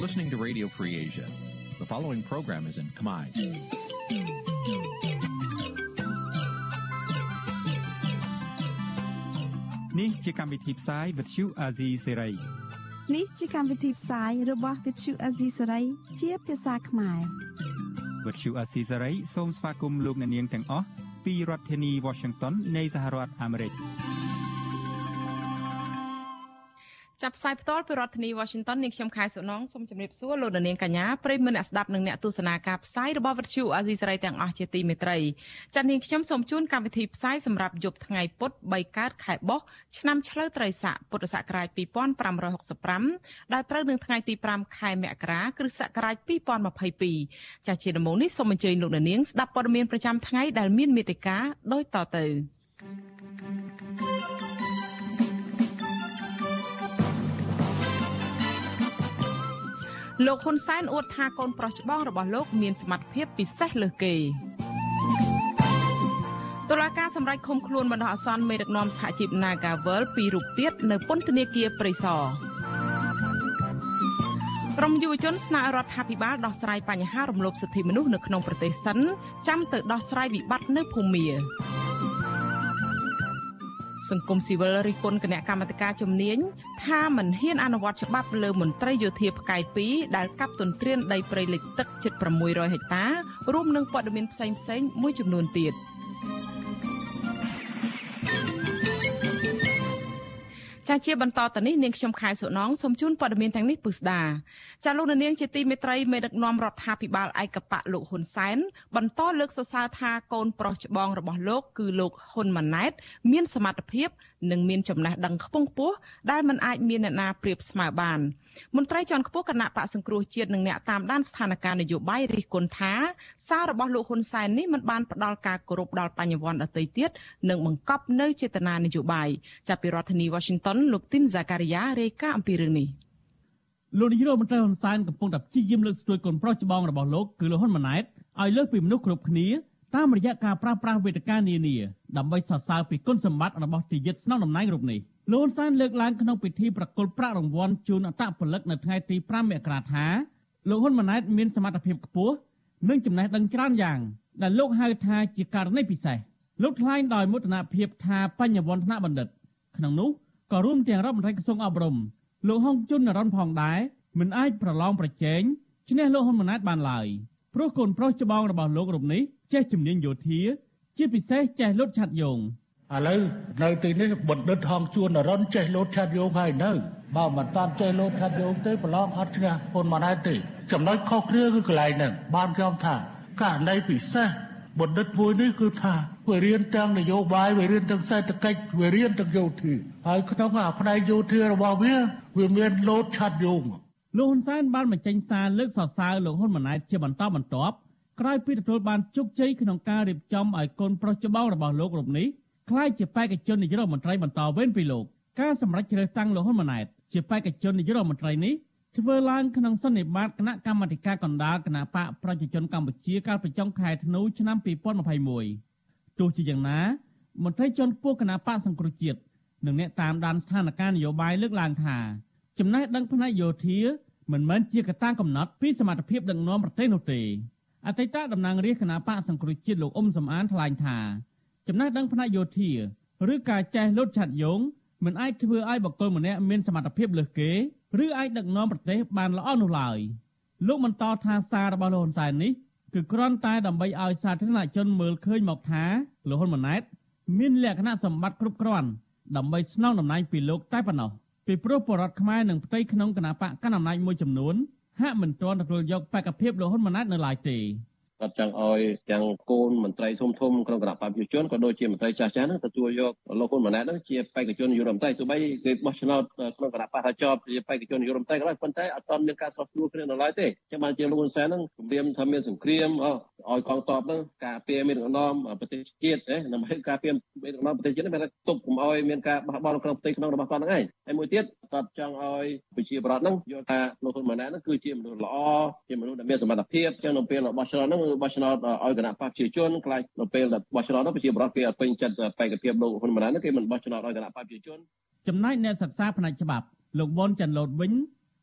listening to Radio Free Asia. The following program is in Khmer. នេះជាកម្មវិធីផ្សាយ Vuthu Azizi Serai នេះជាកម្មវិធីផ្សាយរបស់ Vuthu Azizi Serai ជាភាសាខ្មែរ Vuthu Azizi Serai សូមស្វាគមន៍លោកអ្នកនាងទាំងអស់ពីរដ្ឋធានី Washington នៃសហរដ្ឋអាមេរិក។ ចាប់ផ្សាយផ្ទាល់ពីរដ្ឋធានី Washington នាងខ្ញុំខែសុណងសូមជម្រាបសួរលោកនាងកញ្ញាប្រិយមិត្តអ្នកស្ដាប់និងអ្នកទស្សនាការផ្សាយរបស់វិទ្យុអាស៊ីសេរីទាំងអស់ជាទីមេត្រីចា៎នាងខ្ញុំសូមជូនកម្មវិធីផ្សាយសម្រាប់យប់ថ្ងៃពុធ3កើតខែបុស្សឆ្នាំឆ្លូវត្រីស័កពុទ្ធសករាជ2565ដែលត្រូវនឹងថ្ងៃទី5ខែមករាគ្រិស្តសករាជ2022ចា៎ជាដំបូងនេះសូមអញ្ជើញលោកនាងស្ដាប់ព័ត៌មានប្រចាំថ្ងៃដែលមានមេត្តាដូចតទៅ thank you លោកហ៊ុនសែនអួតថាកូនប្រុសច្បងរបស់លោកមានសមត្ថភាពពិសេសលើសគេតុលាការសម្រេចឃុំខ្លួនបណ្ដោះអាសន្នមេដឹកនាំសហជីព Nagavel ពីររូបទៀតនៅពន្ធនាគារព្រៃសរក្រមយុវជនស្នើរដ្ឋាភិបាលដោះស្រាយបញ្ហារំលោភសិទ្ធិមនុស្សនៅក្នុងប្រទេសសិនចាំទៅដោះស្រាយវិបត្តិនៅភូមា សង្គមស៊ីវិលរិះគន់គណៈកម្មាធិការជំនាញថាមិនហ៊ានអនុវត្តច្បាប់លើមន្ត្រីយោធាផ្កាយ2ដែលកាប់ទន្ទ្រានដីព្រៃលិចទឹកជិត600ហិកតារួមនឹងព័ត៌មានផ្សេងៗមួយចំនួនទៀត។ ចាជាបន្តទៅនេះនាងខ្ញុំខែសុណងសូមជូនព័ត៌មានទាំងនេះពិស្ដាចាលោកនាងជាទីមេត្រីមេដឹកនាំរដ្ឋាភិបាលឯកបៈលោកហ៊ុនសែនបន្តលើកសរសើរថាកូនប្រុសច្បងរបស់លោកគឺលោកហ៊ុនម៉ាណែត មានសមត្ថភាពនិងមានចំណេះដឹងខ្ពង់ខ្ពស់ដែលមិនអាចមានអ្នកណាប្រៀបស្មើបានមន្ត្រីជាន់ខ្ពស់គណៈបកសង្គ្រោះជាតិនិងអ្នកតាមដានស្ថានភាពនយោបាយរិះគន់ថាសាររបស់លោកហ៊ុនសែននេះមិនបានផ្ដល់ការគោរពដល់បញ្ញវន្តដទៃទៀតនិងបង្កប់នៅចេតនានយោបាយចាប់ពីរដ្ឋធានី Washington លោកទីនហ្សាការីយ៉ារាយការណ៍អំពីរឿងនេះលោកនាយរដ្ឋមន្ត្រីហ៊ុនសែនកំពុងតែព្យាយាមលើកស្ទួយកូនប្រុសច្បងរបស់លោកគឺលោកហ៊ុនម៉ាណែតឲ្យលើកពីមនុស្សគ្រប់គ្នាតាមរយៈការប្រាស្រ័យវេទិកានានាដើម្បីសរសើរពីគុណសម្បត្តិរបស់ទីយិតស្នងតំណែងរូបនេះលោកសានលើកឡើងក្នុងពិធីប្រគល់ប្រាក់រង្វាន់ជូនអត្តពលិកនៅថ្ងៃទី5មករាថាលោកហ៊ុនម៉ាណែតមានសមត្ថភាពខ្ពស់និងចំណេះដឹងច្រើនយ៉ាងដែលលោកហៅថាជាករណីពិសេសលោកថ្លែងដោយមោទនភាពថាបញ្ញវន្តថ្នាក់បណ្ឌិតក្នុងនោះ ក៏រួមទាំងរដ្ឋមន្ត្រីក្រសួងអប់រំលោកហុងជុននរ៉ុនផងដែរមិនអាចប្រឡងប្រជែងឈ្នះលោកហ៊ុនម៉ាណែតបានឡើយ។ព្រោះកូនប្រុសច្បងរបស់លោករូបនេះចេះជំនាញយោធា ជាពិសេសចេះលុតឆាត់យងឥឡូវនៅទីនេះបណ្ឌិតហងជួននរនចេះលោតឆាត់យងហើយនៅបើមិនតាមចេះលោតឆាត់យងទេប្រឡងអត់ឈ្នះហ៊ុនម៉ាណែតទេចំណុចខុសគ្នាគឺកន្លែងហ្នឹងបានខ្ញុំថាករណីពិសេសបណ្ឌិតមួយនេះគឺថា វារៀនទាំងនយោបាយវារៀនទាំងសេដ្ឋកិច្ចវារៀនទាំងយោធាហើយក្នុងអាផ្នែកយោធារបស់វាវាមានលោតឆាត់យងលោកហ៊ុនសែនបានបញ្ចេញសារលើកសរសើរលោកហ៊ុនម៉ាណែតជាបន្តបន្ទាប់ក្រោយពីទទួលបានជោគជ័យក្នុងការរៀបចំឲ្យកូនប្រុសច្បងរបស់លោករូបនេះក្លាយជាបេក្ខជននាយករដ្ឋមន្ត្រីបន្តវេនពីលោកការសម្រេចជ្រើសតាំងលោកហ៊ុនម៉ាណែតជាបេក្ខជននាយករដ្ឋមន្ត្រីនេះធ្វើឡើងក្នុងសន្និបាតគណៈកម្មាធិការកណ្ដាលគណៈបកប្រជាជនកម្ពុជាកាលពីចុងខែធ្នូឆ្នាំ2021 ទោះជាយ៉ាងណាមន្ត្រីជាន់ខ្ពស់គណៈបកសង្គ្រោះជាតិនិងអ្នកតាមដានស្ថានភាពនយោបាយលើកឡើងថាចំណេះដឹងផ្នែកយោធាមិនមែនជាកត្តាកំណត់ពីសមត្ថភាពដឹកនាំប្រទេសនោះទេអតីតតំណាងរាជគណៈបកសង្គ្រោះជាតិលោកអ៊ុំសំអានថ្លែងថាចំណេះដឹងផ្នែកយោធាឬការចេះលូតឆាត់យងមិនអាចធ្វើឲ្យបុគ្គលម្នាក់មានសមត្ថភាពលើសគេឬអាចដឹកនាំប្រទេសបានល្អនោះឡើយលោកបន្តថាសាររបស់លោកហ៊ុនសែននេះ គឺគ្រាន់តែដើម្បីឲ្យសាធារណជនមើលឃើញមកថាលោកហ៊ុនម៉ាណែត មានលក្ខណៈសម្បត្តិគ្រប់គ្រាន់ដើម្បីស្នងតំណែងពីលោកតែប៉ុណ្ណោះពីព្រោះបរដ្ឋខ្មែរនិងផ្ទៃក្នុងគណៈបកកណ្ដាលអំណាចមួយចំនួនហាក់មិនទាន់ទទួលយកបេក្ខភាពលោកហ៊ុនម៉ាណែតនៅឡើយទេ គាត់ចង់ឲ្យទាំងកូនមន្ត្រីធំធំក្នុងគណៈបព្វជិជនក៏ដូចជាមន្ត្រីចាស់ចាស់ហ្នឹងទទួលយកលោកហ៊ុនម៉ាណែតហ្នឹងជាបេក្ខជននាយករដ្ឋមន្ត្រីទោះបីគេបោះឆ្នោតក្នុងគណៈបព្វជាប់ជាបេក្ខជននាយករដ្ឋមន្ត្រីក៏ដោយប៉ុន្តែអត់ទាន់មានការស្រុះស្រួលគ្នានៅឡើយទេចឹងបានជាលោកហ៊ុនសែនហ្នឹងគម្រាមថាមានសង្គ្រាមឲ្យកងទ័ពហ្នឹងការពារមានដឹកនាំប្រទេសជាតិណាដើម្បីការពារមានដឹកនាំប្រទេសជាតិហ្នឹងមានទប់កុំឲ្យមានការបះបោរក្នុងប្រទេសក្នុងរបស់គាត់ហ្នឹងឯងហើយមួយទៀតគាត់ចង់ឲ្យប្រជាប្រដ្ឋហ្នឹងយល់ថាលោកហ៊ុនម៉ាណែតហ្នឹងគឺជាមនុស្សល្អជាមនុស្សដែលមានសមត្ថភាពចឹងនៅពេលរបស់ឆ្នោតហ្នឹងបោះឆ្នោតឲ្យឲ្យគណៈបព្វជិជនខ្លាចនៅពេលដែលបោះឆ្នោតនោះប្រជាប្រដ្ឋគេអត់ពេញចិត្តបេក្ខភាពលោកហ៊ុនម៉ាណែតគេមិនបោះឆ្នោតឲ្យគណៈបព្វជិជនចំណែកអ្នកសិក្សាផ្នែកច្បាប់លោកវ៉ុនចាន់ឡូតវិញ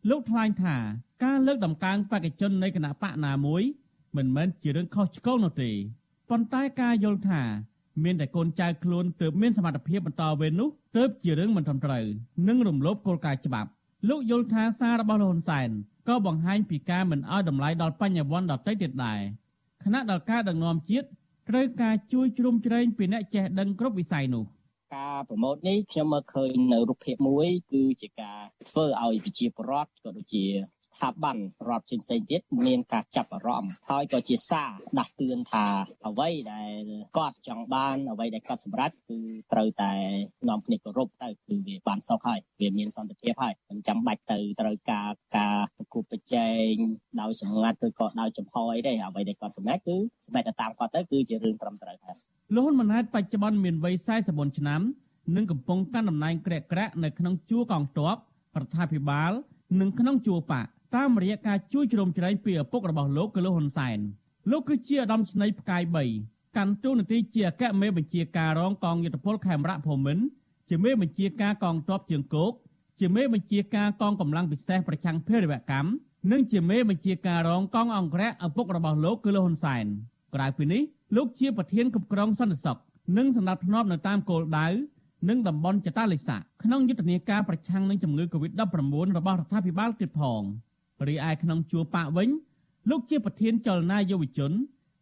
លោកថ្លែងថាការលើកដំកើងបេក្ខជននៃគណៈបកណាមួយមិនមែនជារឿងខុសឆ្គងនោះទេប៉ុន្តែការយល់ថាមានតែកូនចៅខ្លួនទើបមានសមត្ថភាពបន្តវេននោះទើបជារឿងមិនត្រឹមត្រូវនិងរំលោភគោលការណ៍ច្បាប់លោកយល់ថាសាររបស់លោកហ៊ុនសែនក៏បង្ហាញពីការមិនអោយតម្លៃដល់បញ្ញវន្តដទៃទៀតដែរ ខណៈដល់ការដឹកនាំជាតិត្រូវការជួយជ្រោមជ្រែងពីអ្នកចេះដឹងគ្រប់វិស័យនោះ ការប្រម៉ូទនេះខ្ញុំមើលឃើញនៅរូបភាពមួយ គឺជាការធ្វើឲ្យប្រជាពលរដ្ឋក៏ដូចជាស្ថាប័នរដ្ឋផ្សេងៗទៀតមានការចាប់អារម្មណ៍ហើយក៏ជាសារដាស់តឿនថាអ្វីដែលគាត់ចង់បានអ្វីដែលគាត់សម្រេចគឺត្រូវតែនាំគ្នាគោរពទៅគឺវាបានសុខហើយវាមានសន្តិភាពហើយមិនចាំបាច់ទៅត្រូវការការប្រគល់ប្រជែងដោយសម្ងាត់ឬក៏ដោយចំហអីទេអ្វីដែលគាត់សម្រេចគឺសម្រេចទៅតាមគាត់ទៅគឺជារឿងត្រឹមត្រូវហើយលោកហ៊ុនម៉ាណែតបច្ចុប្បន្នមានវ័យ44ឆ្នាំ និងកំពុងកាន់តំណែងក្រាក់ក្រាក់នៅក្នុងជួរកងទ័ពរដ្ឋាភិបាលនិងក្នុងជួរបកតាមរយៈការជួយជ្រោមជ្រែងពីឪពុករបស់លោកគឺលោកហ៊ុនសែនលោកគឺជាឧត្តមស្នេហ៍ផ្កាយ3កាន់តួនាទីជាអគ្គមេបញ្ជាការរងកងយុទ្ធពលខេមរៈភូមិន្ទជាមេបញ្ជាការកងទ័ពជើងគោកជាមេបញ្ជាការកងកម្លាំងពិសេសប្រឆាំងភេរវកម្មនិងជាមេបញ្ជាការរងកងអង្គរៈឪពុករបស់លោកគឺលោកហ៊ុនសែនក្រៅពីនេះលោកជាប្រធានគ្រប់គ្រងសន្តិសុខនិងសម្ដាប់ធ្នាប់នៅតាមគោលដៅ និងតំបន់ចតាលិសាក្នុងយុទ្ធនាការប្រឆាំងនឹងជំងឺ Covid-19 របស់រដ្ឋាភិបាលទៀតផងរីឯក្នុងជួរបកវិញលោកជាប្រធានចលនាយុវជន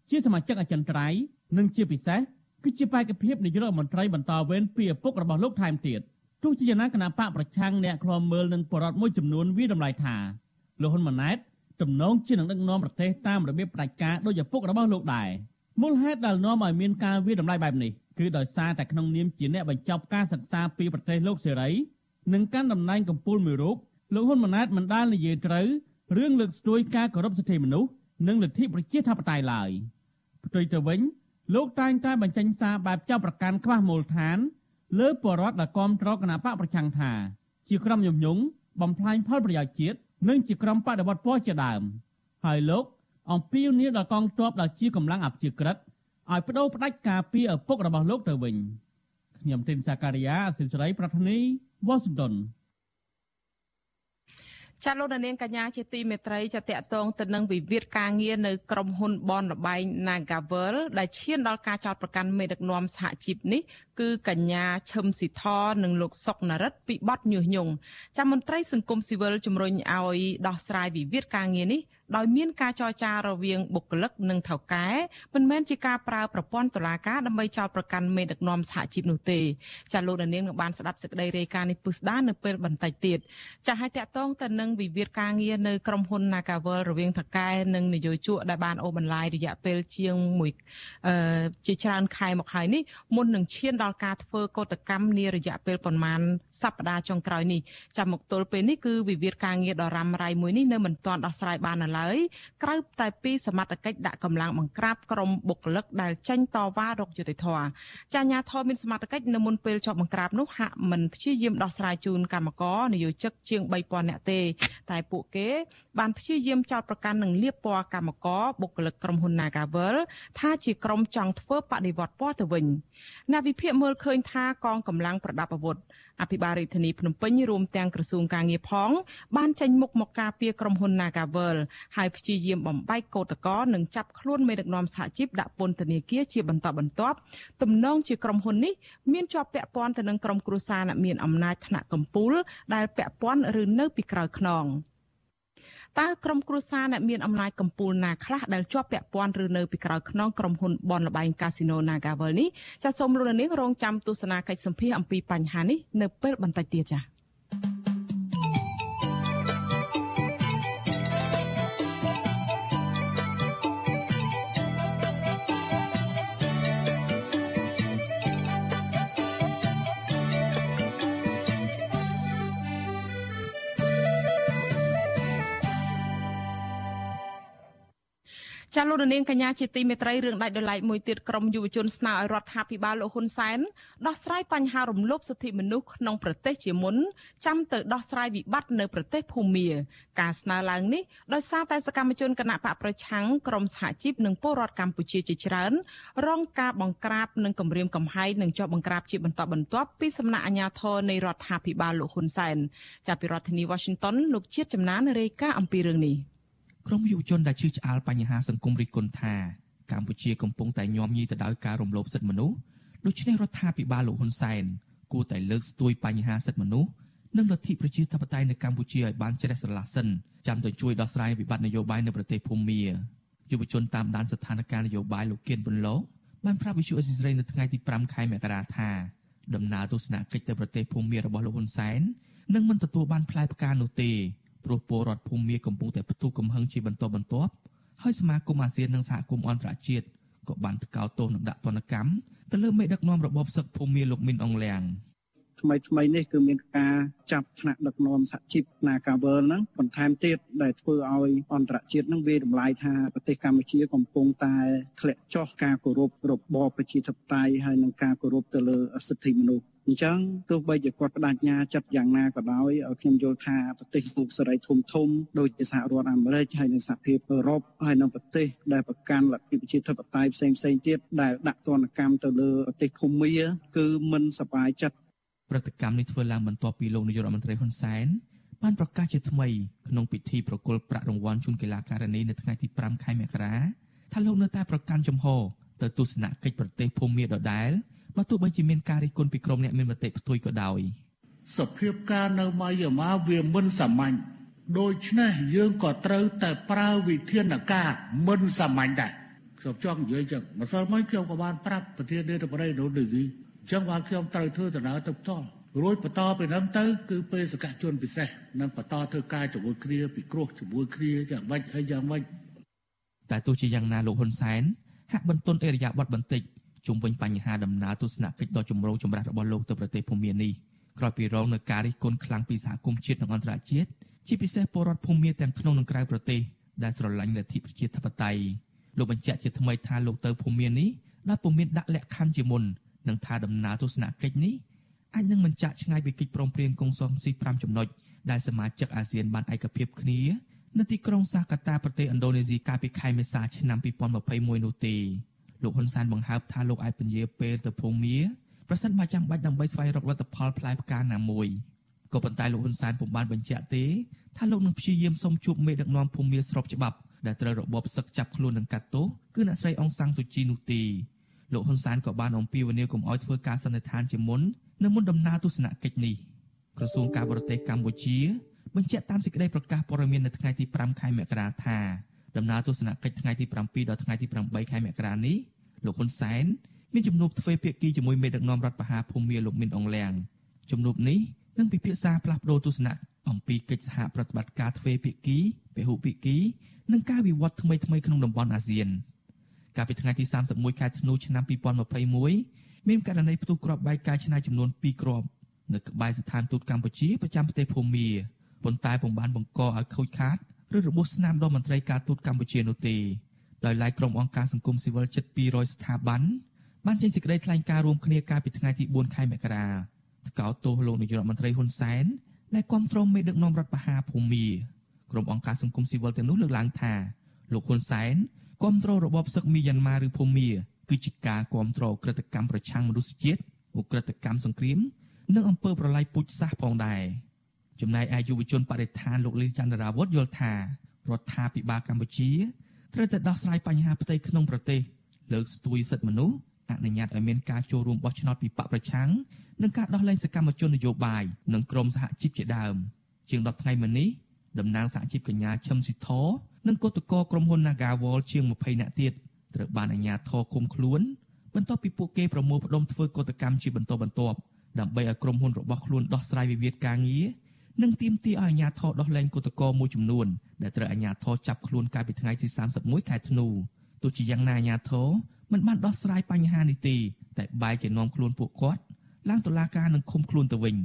ជាសមាជិកអចិន្ត្រៃយ៍និងជាពិសេសគឺជាបេក្ខភាពនាយករដ្ឋមន្ត្រីបន្តវេនពីឪពុករបស់លោកថែមទៀតទោះជាយ៉ាងណាគណៈបកប្រឆាំងអ្នកខ្លាំមើលនឹងបរដ្ឋមួយចំនួនវាតម្លៃថាលោកហ៊ុនម៉ាណែតទំនងជានឹងដឹកនាំប្រទេសតាមរបៀបផ្ដាច់ការដោយឪពុករបស់លោកដែរមូលហេតុដែលនាំឲ្យមានការវាតម្លៃបែបនេះ គឺដោយសារតែក្នុងនាមជាអ្នកបញ្ចប់ការសិក្សាពីប្រទេសលោកសេរីនិងកាន់តំណែងកម្ពុជាមួយរូបលោកហ៊ុនម៉ាណែតមិនដែលនិយាយត្រូវរឿងលើកស្ទួយការគោរពសិទ្ធិមនុស្សនិងលទ្ធិប្រជាធិបតេយ្យឡើយផ្ទុយទៅវិញលោកតែងតែបញ្ចេញសារបែបចាប់ប្រកាន់ខ្វះមូលដ្ឋាន លើបរដ្ឋដែលគាំទ្រគណៈបកប្រឆាំងថាជាក្រុមញុំញងបំផ្លាញផលប្រយោជន៍ជាតិនិងជាក្រុមបដិវត្តពណ៌ជាដើមហើយលោកអំពាវនាវដល់កងទ័ពដែលជាកម្លាំងអព្យាក្រឹត ឲ្យបដូរផ្ដាច់ការពីឪពុករបស់លោកទៅវិញខ្ញុំទីនសាការីយ៉ាអសិលសេរីប្រធានីវ៉ាស៊ីនតោនចាលោកនាងកញ្ញាជាទីមេត្រីចាតកតងទៅនឹងវិវាទការងារនៅក្រុមហ៊ុនបនលបែង Nagavel ដែលឈានដល់ការចោទប្រកាន់មេដឹកនាំសហជីពនេះគឺកញ្ញាឈឹមស៊ីធនិងលោកសុកនរិទ្ធពីបទញុះញង់ចាមន្ត្រីសង្គមស៊ីវិលជំរុញឲ្យដោះស្រាយវិវាទការងារនេះ ដោយមានការចរចារវាងបុគ្គលិកនិងថៅកែមិនមែនជាការប្រើប្រព័ន្ធតុលាការដើម្បីចោទប្រកាន់មេដឹកនាំសហជីពនោះទេចាលោកនាងនឹងបានស្ដាប់សេចក្តីរាយការណ៍នេះពុស្ដានៅពេលបន្តិចទៀតចាឲ្យតកតងទៅនឹងវិវាទការងារនៅក្រុមហ៊ុន Nagavel រវាងថៅកែនិងនយោជកដែលបានអូសបន្លាយរយៈពេលជាងមួយអឺជាច្រើនខែមកហើយនេះមុននឹងឈានដល់ការធ្វើកោតកម្មនារយៈពេលប្រមាណសប្តាហ៍ចុងក្រោយនេះចាំមកទល់ពេលនេះគឺវិវាទការងារដ៏រ៉ាំរ៉ៃមួយនេះនៅមិនទាន់ដោះស្រាយបាននៅឡើយក្រៅតែពីសមត្ថកិច្ចដាក់កម្លាំងបង្ក្រាបក្រុមបុគ្គលិកដែលចេញតវ៉ារកយុត្តិធម៌ចាញាធរមានសមត្ថកិច្ចនៅមុនពេលជាប់បង្ក្រាបនោះហាក់មិនព្យាយាមដោះស្រាយជូនកម្មករនយោជិកជាង3000នាក់ទេ តែពួកគេបានព្យាយាមចោទប្រកាន់នឹងលៀបពណ៌កម្មករបុគ្គលិកក្រុមហ៊ុន Nagavel ថាជាក្រុមចង់ធ្វើបដិវត្តពណ៌ទៅវិញអ្នកវិភាគមើលឃើញថាកងកម្លាំងប្រដាប់អាវុធអភិបាលរាជធានីភ្នំពេញរួមទាំងក្រសួងការងារផង បានចេញមុខមកការពារក្រុមហ៊ុន Nagavel ហើយព្យាយាមបំបែកកោតក្រនិងចាប់ខ្លួនមេដឹកនាំសហជីពដាក់ពន្ធនាគារជាបន្តបន្ទាប់ទំនងជាក្រុមហ៊ុននេះមានជាប់ពាក់ព័ន្ធទៅនឹងក្រុមគ្រួសារអ្នកមានអំណាចថ្នាក់កម្ពុជាដែលពាក់ព័ន្ធឬនៅពីក្រោយខ្នង។តើក្រុមគ្រួសារអ្នកមានអំណាចកម្ពុជាណាខ្លះដែលជាប់ពាក់ព័ន្ធឬនៅពីក្រោយខ្នងក្រុមហ៊ុនបនលបែងកាស៊ីណូ Nagavel នេះចាសសូមលោកនាងរងចាំទស្សនាកិច្ចសម្ភាសអំពីបញ្ហានេះនៅពេលបន្តិចទៀតចា៎ លោកនាងកញ្ញាជាទីមេត្រីរឿងដាច់ដោយឡែកមួយទៀតក្រមយុវជនស្នើឲ្យរដ្ឋាភិបាលលោកហ៊ុនសែនដោះស្រាយបញ្ហារំលោភសិទ្ធិមនុស្សក្នុងប្រទេសជាមុនចាំទៅដោះស្រាយវិបត្តិនៅប្រទេសភូមាការស្នើឡើងនេះដោយសារតែសកម្មជនគណៈបកប្រឆាំងក្រមសហជីពនិងពលរដ្ឋកម្ពុជាជាច្រើន រងការបង្ក្រាបនិងគំរាមកំហែងនិងជាប់បង្ក្រាបជាបន្តបន្ទាប់ពីសំណាក់អាជ្ញាធរនៃរដ្ឋាភិបាលលោកហ៊ុនសែនចាប់ពីរដ្ឋធានី Washington លោកជាតិចំណានរាយការណ៍អំពីរឿងនេះ ក្រុមយុវជនដែលជឿឆ្អាលបញ្ហាសង្គមរិះគន់ថាកម្ពុជាកំពុងតែញោមញីទៅដោយការរំលោភសិទ្ធិមនុស្សដូច្នេះរដ្ឋាភិបាលលោកហ៊ុនសែនគួរតែលើកស្ទួយបញ្ហាសិទ្ធិមនុស្សនិងលទ្ធិប្រជាធិបតេយ្យនៅកម្ពុជាឲ្យបានជ្រះស្រឡះសិនចាំទៅជួយដោះស្រាយវិបត្តិនយោបាយនៅប្រទេសភូមាយុវជនតាមដានស្ថានភាពនយោបាយលោកគៀនបុនលោកបានប្រាប់វិទ្យុអេស៊ីសរ៉ៃនៅថ្ងៃទី5ខែមករាថាដំណើរទស្សនកិច្ចទៅប្រទេសភូមារបស់លោកហ៊ុនសែននឹងមិនទទួលបានផ្លែផ្កានោះទេ ព្រោះពលរដ្ឋភូមិកំពុងតែផ្ទុះកំហឹងជាបន្តបន្ទាប់ហើយសមាគមអាស៊ាននិងសហគមន៍អន្តរជាតិក៏បានថ្កោលទោសនិងដាក់ទណ្ឌកម្មទៅលើមេដឹកនាំរបបសឹកភូមិលោកមីនអងលៀងថ្មីថ្មីនេះគឺមានការចាប់ថ្នាក់ដឹកនាំសហជីពនាការវើលហ្នឹងបន្ថែមទៀតដែលធ្វើឲ្យអន្តរជាតិហ្នឹងវារំលាយថាប្រទេសកម្ពុជាកំពុងតែធ្លាក់ចុះការគោរពរបបប្រជាធិបតេយ្យហើយនិងការគោរពទៅលើសិទ្ធិមនុស្ស អញ្ចឹងទោះបីជាគាត់បដិញ្ញាចិត្តយ៉ាងណាក៏ដោយខ្ញុំយល់ថាប្រទេសលោកសេរីធំធំដូចជាសហរដ្ឋអាមេរិកហើយនិងសហភាពអឺរ៉ុបហើយនិងប្រទេសដែលប្រកាន់លទ្ធិប្រជាធិបតេយ្យផ្សេងផ្សេងទៀតដែលដាក់ទណ្ឌកម្មទៅលើប្រទេសភូមាគឺមិនសប្បាយចិត្តព្រឹត្តិកម្មនេះធ្វើឡើងបន្ទាប់ពីលោកនាយករដ្ឋមន្ត្រីហ៊ុនសែនបានប្រកាសជាថ្មីក្នុងពិធីប្រគល់ប្រាក់រង្វាន់ជូនកីឡាករនីនៅថ្ងៃទី5ខែមករាថាលោកនៅតែប្រកាន់ចំហទៅទស្សនកិច្ចប្រទេសភូមាដដែល បើទោះបីជាមានការរិះគន់ពីក្រុមអ្នកមានមតិផ្ទុយក៏ដោយសភាពការនៅម៉ាយ៉ាម៉ាវាមិនសាមញ្ញដូច្នេះយើងក៏ត្រូវតែប្រើវិធានការមិនសាមញ្ញដែរខ្ញុំចង់និយាយចឹងម្សិលមិញខ្ញុំក៏បានប្រាប់ប្រធាននាយកបរិយាដូនីស៊ីអញ្ចឹងបានខ្ញុំត្រូវធ្វើដំណើរទៅផ្ទាល់រួចបន្តពីហ្នឹងទៅគឺបេសកជនពិសេសនឹងបន្តធ្វើការជាមួយគ្នាពិគ្រោះជាមួយគ្នាយ៉ាងម៉េចហើយយ៉ាងម៉េចតែទោះជាយ៉ាងណាលោកហ៊ុនសែនហាក់បន្ទន់អេរយាប័តបន្តិច ជុំវិញបញ្ហាដំណើរទស្សនកិច្ចដ៏ចម្រូងចម្រាសរបស់លោកទៅប្រទេសភូមានេះក្រោយពីរងនឹងការរិះគន់ខ្លាំងពីសហគមន៍ជាតិនិងអន្តរជាតិជាពិសេសពលរដ្ឋភូមាទាំងក្នុងនិងក្រៅប្រទេសដែលស្រឡាញ់លទ្ធិប្រជាធិបតេយ្យលោកបញ្ជាក់ជាថ្មីថាលោកទៅភូមានេះដែលពុំមានដាក់លក្ខខណ្ឌជាមុននិងថាដំណើរទស្សនកិច្ចនេះអាចនឹងមិនចាក់ឆ្ងាយពីកិច្ចព្រមព្រៀងកុងសុងស៊ី5ចំណុចដែលសមាជិកអាស៊ានបានឯកភាពគ្នានៅទីក្រុងសាកាតាប្រទេសឥណ្ឌូនេស៊ីកាលពីខែមេសាឆ្នាំ2021នោះទេ លោកហ៊ុនសែនបង្ហើបថាលោកអាចពន្យាពេលទៅភូមាប្រសិនបើចាំបាច់ដើម្បីស្វែងរកលទ្ធផលផ្លែផ្កាណាមួយក៏ប៉ុន្តែលោកហ៊ុនសែនពុំបានបញ្ជាក់ទេថាលោកនឹងព្យាយាមសុំជួបមេដឹកនាំភូមាស្របច្បាប់ដែលត្រូវរបបសឹកចាប់ខ្លួននិងកាត់ទោសគឺអ្នកស្រីអងសាំងស៊ូជីនោះទេលោកហ៊ុនសែនក៏បានអំពាវនាវកុំឲ្យធ្វើការសន្និដ្ឋានជាមុននៅមុនដំណើរទស្សនកិច្ចនេះក្រសួងការបរទេសកម្ពុជាបញ្ជាក់តាមសេចក្តីប្រកាសព័ត៌មាននៅថ្ងៃទី5ខែមករាថាដំណើរទស្សនកិច្ចថ្ងៃទី7ដល់ថ្ងៃទី8ខែមករានេះ លោកហ៊ុនសែនមានជំនួបទ្វេភាគីជាមួយមេដឹកនាំរដ្ឋបហាភូមិលោកមីនអងលៀងជំនួបនេះនឹងពិភាក្សាផ្លាស់ប្តូរទស្សនៈអំពីកិច្ចសហប្រតិបត្តិការទ្វេភាគីពហុភាគីនិងការវិវត្តថ្មីៗក្នុងតំបន់អាស៊ានកាលពីថ្ងៃទី31ខែធ្នូឆ្នាំ2021មានករណីផ្ទុះគ្រាប់បែកកាយឆ្នៃចំនួន2គ្រាប់នៅក្បែរស្ថានទូតកម្ពុជាប្រចាំប្រទេសភូមាប៉ុន្តែពុំបានបង្កឲ្យខូចខាតឬរបួសស្នាមដល់មន្ត្រីការទូតកម្ពុជានោះទេ ដោយឡែកក្រុមអង្គការសង្គមស៊ីវិលជិត200ស្ថាប័នបានចេញសេចក្តីថ្លែងការណ៍រួមគ្នាកាលពីថ្ងៃទី4ខែមករាថ្កោលទោសលោកនាយករដ្ឋមន្ត្រីហ៊ុនសែនដែលគាំទ្រមេដឹកនាំរដ្ឋបហាភូមាក្រុមអង្គការសង្គមស៊ីវិលទាំងនោះលើកឡើងថាលោកហ៊ុនសែនគាំទ្ររបបសឹកមីយ៉ាន់ម៉ាឬភូមាគឺជាការគាំទ្រក្រតកម្មប្រឆាំងមនុស្សជាតិឧក្រិដ្ឋកម្មសង្គ្រាមនិងអំពើប្រល័យពូជសាសន៍ផងដែរចំណែកឯយុវជនបរិស្ថានលោកលីចន្ទរាវុធយល់ថារដ្ឋាភិបាលកម្ពុជា ត្រូវតែដោះស្រាយបញ្ហាផ្ទៃក្នុងប្រទេសលើកស្ទួយសិទ្ធិមនុស្សអនុញ្ញាតឲ្យមានការចូលរួមបោះឆ្នោតពីបកប្រឆាំងនិងការដោះលែងសកម្មជននយោបាយនិងក្រុមសហជីពជាដើមជាង10ថ្ងៃមុននេះតំណាងសហជីពកញ្ញាឈឹមស៊ីធនិងគឧតកោក្រុមហ៊ុន Nagawal ជាង20នាក់ទៀតត្រូវបានអាជ្ញាធរឃុំខ្លួនបន្ទាប់ពីពួកគេប្រមូលផ្ដុំធ្វើកតកម្មជាបន្តបន្ទាប់ដើម្បីឲ្យក្រុមហ៊ុនរបស់ខ្លួនដោះស្រាយវិវាទការងារ និងទាមទារឲ្យអាជ្ញាធរដោះលែងគឧតកោមួយចំនួនដែលត្រូវអាជ្ញាធរចាប់ខ្លួនកាលពីថ្ងៃទី31ខែធ្នូទោះជាយ៉ាងណាអាជ្ញាធរមិនបានដោះស្រាយបញ្ហានេះទេតែបែរជានាំខ្លួនពួកគាត់ឡើងតុលាការនិងឃុំខ្លួនទៅវិញ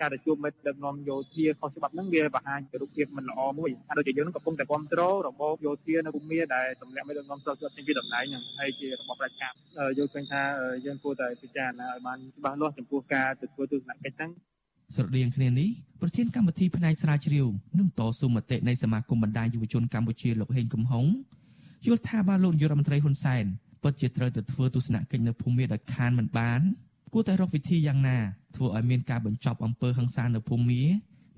ការទៅជួបមិត្តដឹកនាំយោធាខុសច្បាប់ហ្នឹងវាបង្ហាញពីរូបភាពមិនល្អមួយហើយដូចជាយើងកំពុងតែគ្រប់គ្រងរបបយោធានៅភូមិដែលទម្លាក់មិត្តដឹកនាំស្រុកស្រុកចេញពីតំណែងហ្នឹងហើយជារបបប្រជាកម្មយើងឃើញថាយើងគួរតែពិចារណាឲ្យបានច្បាស់លាស់ចំពោះការទៅធ្វើទស្សនកិច្ចហ្នឹង ស្រដៀងគ្នានេះប្រធានកម្មវិធីផ្នែកស្រាវជ្រាវនិងតស៊ូមតិនៃសមាគមបណ្ដាញយុវជនកម្ពុជាលោកហេងកំហុងយល់ថាបើលោកនាយករដ្ឋមន្ត្រីហ៊ុនសែនពិតជាត្រូវទៅធ្វើទស្សនកិច្ចនៅភូមិដោយខានមិនបានគួរតែរកវិធីយ៉ាងណាធ្វើឲ្យមានការបញ្ចប់អំពើហិង្សានៅភូមិ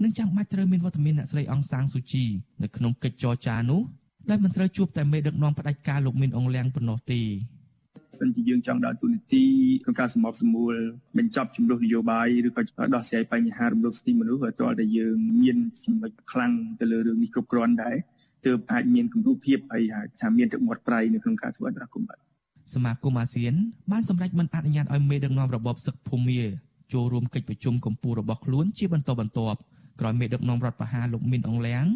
និងចាំបាច់ត្រូវមានវត្តមានអ្នកស្រីអង្សាងស៊ូជីនៅក្នុងកិច្ចចរចានោះដែលមិនត្រូវជួបតែមេដឹកនាំផ្ដាច់ការលោកមីនអងលៀងប៉ុណ្ណោះទេ សិនជាយើងចង់ដើរទូនីតិក្នុងការសម្របសម្រួលបញ្ចប់ចំនួននយោបាយឬក៏ដោះស្រាយបញ្ហារំលោភសិទ្ធិមនុស្សឲ្យទាល់តែយើងមានចំណុចខ្លាំងទៅលើរឿងនេះគ្រប់គ្រាន់ដែរទើបអាចមានគំរូភាពហើយថាមានទឹកមាត់ប្រៃនៅក្នុងការធ្វើអន្តរកម្មបាទសមាគមអាស៊ានបានសម្រេចមិនអនុញ្ញាតឲ្យមេដឹកនាំរបបសឹកភូមាចូលរួមកិច្ចប្រជុំកម្ពុជារបស់ខ្លួនជាបន្តបន្ទាប់ក្រោយមេដឹកនាំរដ្ឋប្រហារលោកមីនអងលៀង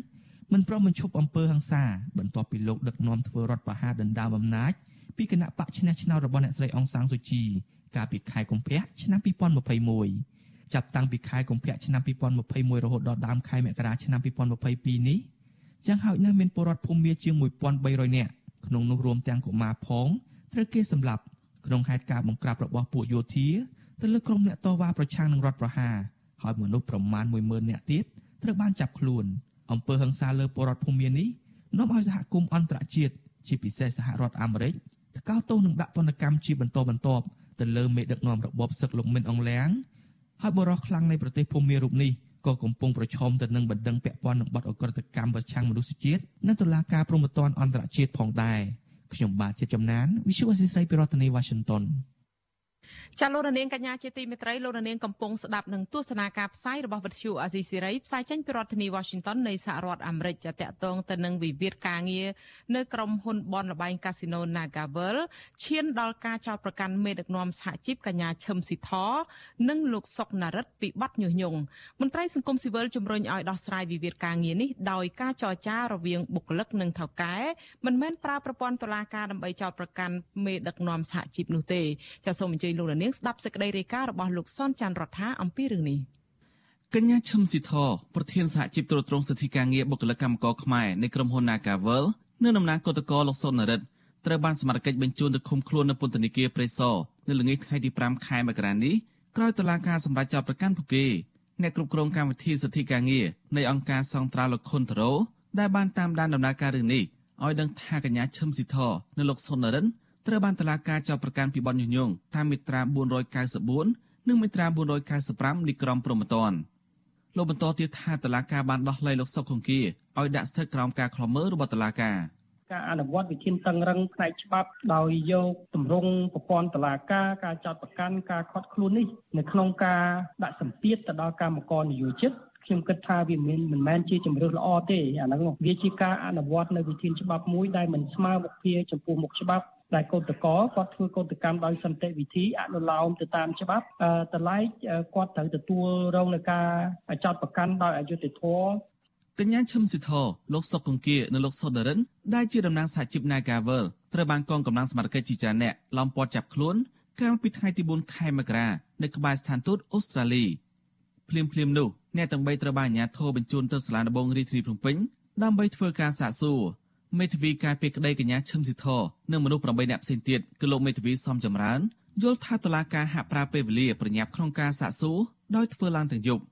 មិនព្រមបញ្ឈប់អំពើហិង្សាបន្ទាប់ពីលោកដឹកនាំធ្វើរដ្ឋប្រហារដណ្ដើមអំណាច ពីគណៈបកឈ្នះឆ្នោតរបស់អ្នកស្រីអង្សាងស៊ូជីកាលពីខែកុម្ភៈឆ្នាំ2021ចាប់តាំងពីខែកុម្ភៈឆ្នាំ2021រហូតដល់ដើមខែមករាឆ្នាំ2022នេះយ៉ាងហោចណាស់មានពលរដ្ឋភូមិមាជាង1300នាក់ក្នុងនោះរួមទាំងកុមារផងត្រូវគេសម្លាប់ក្នុងហេតុការណ៍បង្ក្រាបរបស់ពួកយោធាទៅលើក្រុមអ្នកតវ៉ាប្រឆាំងនឹងរដ្ឋប្រហារហើយមនុស្សប្រមាណ10000នាក់ទៀតត្រូវបានចាប់ខ្លួនអំពើហិង្សាលើពលរដ្ឋភូមិមានេះនាំឲ្យសហគមន៍អន្តរជាតិជាពិសេសសហរដ្ឋអាមេរិក ថ្កោលទោសនឹងដាក់ទណ្ឌកម្មជាបន្តបន្ទាប់ទៅលើមេដឹកនាំរបបសឹកលោកមិនអងលៀងហើយបរិសុទ្ធខ្លាំងនៃប្រទេសភូមារូបនេះក៏កំពុងប្រឈមទៅនឹងបណ្ដឹងពាក់ព័ន្ធនឹងបទអក្រិតកម្មប្រឆាំងមនុស្សជាតិនិងតុលាការព្រហ្មទណ្ឌអន្តរជាតិផងដែរខ្ញុំបាទជាចំណាន Visual Assisray ពីរដ្ឋធានី Washington ចាលោករនាងកញ្ញាជាទីមេត្រីលោករនាងកំពុងស្ដាប់នឹងទស្សនាការផ្សាយរបស់វិទ្យុអាស៊ីសេរីផ្សាយចេញពីរដ្ឋធានី Washington នៃសហរដ្ឋអាមេរិកចាតកតងទៅនឹងវិវាទការងារនៅក្រុមហ៊ុនបនលបែងកាស៊ីណូ Nagavel ឈានដល់ការចោទប្រកាន់មេដឹកនាំសហជីពកញ្ញាឈឹមស៊ីធនិងលោកសុកណារិតពីបទញុះញង់មន្ត្រីសង្គមស៊ីវិលជំរុញឲ្យដោះស្រាយវិវាទការងារនេះដោយការចរចារវាងបុគ្គលិកនិងថៅកែមិនមែនប្រើប្រព័ន្ធតុលាការដើម្បីចោទប្រកាន់មេដឹកនាំសហជីពនោះទេចាសូមអញ្ជើញលោកនាងស្ដាប់សេចក្តីរាយការណ៍របស់លោកសនច័ន្ទរដ្ឋាអំពីរឿងនេះកញ្ញាឈឹមស៊ីធប្រធានសហជីពត្រួតត្រងសិទ្ធិការងារបុគ្គលិកកម្មករខ្មែរនៃក្រុមហ៊ុន Nagavel នៅតំណាងគឧតកោលោកសុននរិទ្ធត្រូវបានសមត្ថកិច្ចបញ្ជូនទៅឃុំខ្លួននៅពន្ធនាគារព្រៃសរនៅល្ងាចថ្ងៃទី5ខែមករានេះក្រោយតុលាការសម្រេចចាប់ប្រកាន់ពួកគេអ្នកគ្រប់គ្រងកម្មវិធីសិទ្ធិការងារនៃអង្គការសង្ត្រាលោកខុនតារ៉ូដែលបានតាមដានដំណើរការរឿងនេះឲ្យដឹងថាកញ្ញាឈឹមស៊ីធនិងលោកសុននរិទ្ធ ត្រូវបានតុលាការចោទប្រកាន់ពីបទញុះញង់តាមមាត្រា494និងមាត្រា495នៃក្រមព្រហ្មទណ្ឌលោកបន្តទៀតថាតុលាការបានដោះលែងលោកសុកខុងគីឲ្យដាក់ស្ថិតក្រោមការឃ្លាំមើលរបស់តុលាការការអនុវត្តវិធានតឹងរឹងផ្នែកច្បាប់ដោយយកទម្រង់ប្រព័ន្ធតឡាការការចោតប្រកាន់ការខាត់ខ្លួននេះនៅក្នុងការដាក់សម្ពាធទៅដល់កម្មករនយោជិតខ្ញុំគិតថាវាមិនមិនមែនជាជំរឿនល្អទេអាហ្នឹងវាជាការអនុវត្តនៅវិធានច្បាប់មួយដែលមិនស្មើមុខគ្នាចំពោះមុខច្បាប់ ដែលកោតក្រគាត់ធ្វើកោតកម្មដោយសន្តិវិធីអនុលោមទៅតាមច្បាប់តម្លៃគាត់ត្រូវទទួលរងនឹងការចោតប្រកាន់ដោយអយុត្តិធម៌កញ្ញាឈឹមស៊ីធលោកសុកកុងគានិងលោកសុដរិនដែលជាតំណាងសហជីព Nagavel ត្រូវបានកងកម្លាំងសមត្ថកិច្ចជាច្រើនអ្នកឡោមព័ទ្ធចាប់ខ្លួនកាលពីថ្ងៃទី4ខែមករានៅក្បែរស្ថានទូតអូស្ត្រាលីភ្លាមភ្លាមនោះអ្នកទាំង3ត្រូវបានអាជ្ញាធរបញ្ជូនទៅសាលាដំបងរាជធានីភ្នំពេញដើម្បីធ្វើការសាកសួរ មេធាវីការពីក្តីកញ្ញាឈឹមស៊ីធនិងមនុស្ស8នាក់ផ្សេងទៀតគឺលោកមេធាវីសំចម្រើនយល់ថាតឡាការហាក់ប្រើពេលវេលាប្រញាប់ក្នុងការសាកសួរដោយធ្វើឡើងទាំងយប់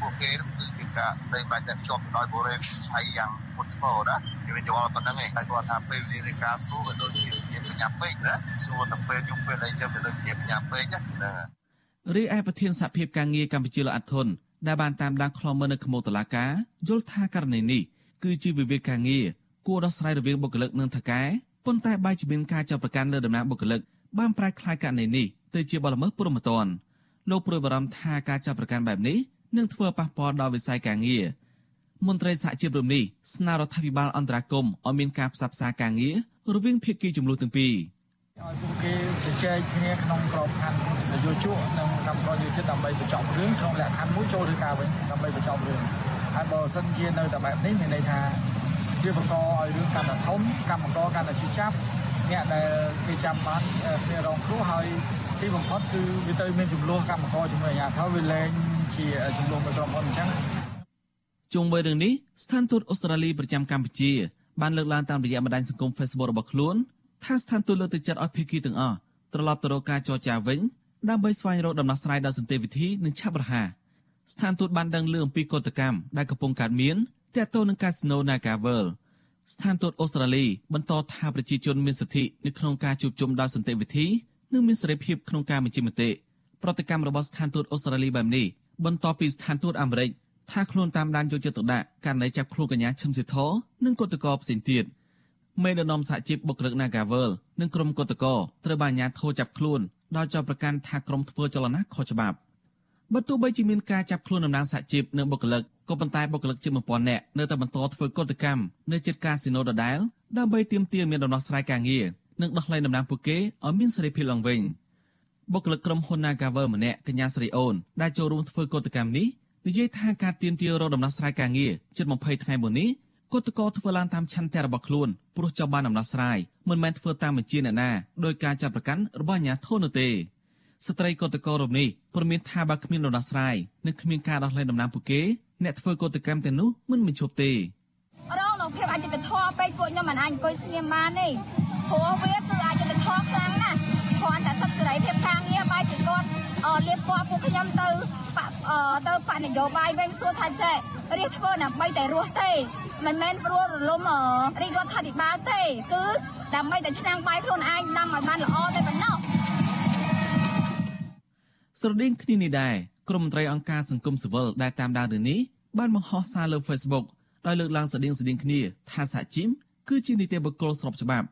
ពួកគេគឺជាការស្ដីបាច់តែជាប់ដោយបរិយាឆៃយ៉ាងមុតធ្ងរណាគេយល់ប៉ុណ្្នឹងឯងតែគាត់ថាពេលវេលានៃការសួរវាដូចជាជាប្រញាប់ពេកណាសួរតែពេលយប់ពេលអីចឹងវាដូចជាប្រញាប់ពេកណារីឯប្រធានសហភាពការងារកម្ពុជាលោកអាត់ធុនដែលបានតាមដានខ្លមមើលនៅខ្មោតឡាការយល់ថាករណីនេះគឺជាវិវាទការងារ គួរដោះស្រាយរវាងបុគ្គលិកនិងថៅកែប៉ុន្តែបែរជាមានការចាប់ប្រកាន់លើដំណាក់បុគ្គលិកបានប្រែក្លាយករណីនេះទៅជាបទល្មើសព្រហ្មទណ្ឌលោកព្រួយបារម្ភថាការចាប់ប្រកាន់បែបនេះនឹងធ្វើប៉ះពាល់ដល់វិស័យការងារមន្ត្រីសហជីពរំនេះស្នើរដ្ឋាភិបាលអន្តរាគមឲ្យមានការផ្សះផ្សាការងាររវាងភាគីចំនួនទាំងពីរឲ្យពួកគេជជែកគ្នាក្នុងក្របខ័ណ្ឌនយោជកនិងកម្មករយោជិតដើម្បីបញ្ចប់រឿងក្នុងលក្ខខណ្ឌមួយចូលធ្វើការវិញដើម្បីបញ្ចប់រឿងហើយបើសិនជានៅតែបែបនេះមានន័យថា វាបង្កឲ្យរឿងកាន់តែធំកម្មករកាន់តែឈឺចាប់អ្នកដែលគេចាំបានគ្នារងគ្រោះហើយទីបំផុតគឺវាទៅមានចំនួនកម្មករជាមួយអាជ្ញាធរវាលែងជាចំនួនមួយក្រុមហ៊ុនអញ្ចឹងជុំវិញរឿងនេះស្ថានទូតអូស្ត្រាលីប្រចាំកម្ពុជាបានលើកឡើងតាមរយៈបណ្ដាញសង្គម Facebook របស់ខ្លួនថាស្ថានទូតលើកទឹកចិត្តឲ្យភាគីទាំងអស់ត្រឡប់ទៅរកការចរចាវិញដើម្បីស្វែងរកដំណោះស្រាយដល់សន្តិវិធីនិងឆាប់រហ័សស្ថានទូតបានដឹងឮអំពីកតកម្មដែលកំពុងកើតមាន ទាក់ទងនឹងកាស៊ីណូ Nagavel ស្ថានទូតអូស្ត្រាលីបន្តថាប្រជាជនមានសិទ្ធិនៅក្នុងការជួបជុំដោយសន្តិវិធីនិងមានសេរីភាពក្នុងការបញ្ចេញមតិប្រតិកម្មរបស់ស្ថានទូតអូស្ត្រាលីបែបនេះបន្ទាប់ពីស្ថានទូតអាមេរិកថាខ្លួនតាមដានយកចិត្តទុកដាក់ករណីចាប់ខ្លួនកញ្ញាឈឹមស៊ីធនិងគឧតកោផ្សេងទៀតមេដឹកនាំសហជីពបុគ្គលិក Nagavel និងក្រុមគឧតកោត្រូវបានអាជ្ញាធរចាប់ខ្លួនដោយចោទប្រកាន់ថាក្រុមធ្វើចលនាខុសច្បាប់ បើទោះបីជាមានការចាប់ខ្លួនតំណាងសហជីពនិងបុគ្គលិកក៏ប៉ុន្តែបុគ្គលិកជាង1000នាក់នៅតែបន្តធ្វើកតកម្មនៅជិតកាស៊ីណូដដែលដើម្បីទាមទារមានដំណោះស្រាយការងារនិងដោះលែងតំណាងពួកគេឲ្យមានសេរីភាពឡើងវិញបុគ្គលិកក្រុមហ៊ុន Nagavel ម្នាក់កញ្ញាស្រីអូនដែលចូលរួមធ្វើកតកម្មនេះនិយាយថាការទាមទាររកដំណោះស្រាយការងារជិត20ថ្ងៃមុននេះគឧតកោធ្វើឡើងតាមឆន្ទៈរបស់ខ្លួនព្រោះចង់បានដំណោះស្រាយមិនមែនធ្វើតាមបញ្ជាអ្នកណាដោយការចាប់ប្រកាន់របស់អាជ្ញាធរនោះទេ ស្ត្រីកតកោរូបនេះព្រមមានថាបើគ្មានដំណោះស្រាយនិងគ្មានការដោះលែងដំណាំពួកគេអ្នកធ្វើកតកម្មទាំងនោះមិនបញ្ឈប់ទេរងនៅភាពអយុត្តិធម៌ពេកពួកខ្ញុំមិនអាចអង្គុយស្ងៀមបានទេព្រោះវាគឺអយុត្តិធម៌ខ្លាំងណាស់គ្រាន់តែសិទ្ធិសេរីភាពការងារបែរជាគាត់លៀបពណ៌ពួកខ្ញុំទៅទៅបកនយោបាយវិញសួរថាចេះរៀបធ្វើដើម្បីតែរស់ទេមិនមែនព្រួលរលំរាជរដ្ឋាភិបាលទេ គឺដើម្បីតែឆ្នាំងបាយខ្លួនឯងដាំឲ្យបានល្អតែប៉ុណ្ណោះ ស្រដៀងគ្នានេះដែរក្រុមមន្ត្រីអង្គការសង្គមស៊ីវិលដែលតាមដានរឿងនេះបានបង្ហោះសារលើ Facebook ដោយលើកឡើងស្តៀងស្តៀងគ្នាថាសហជីពគឺជានីតិបុគ្គលស្របច្បាប់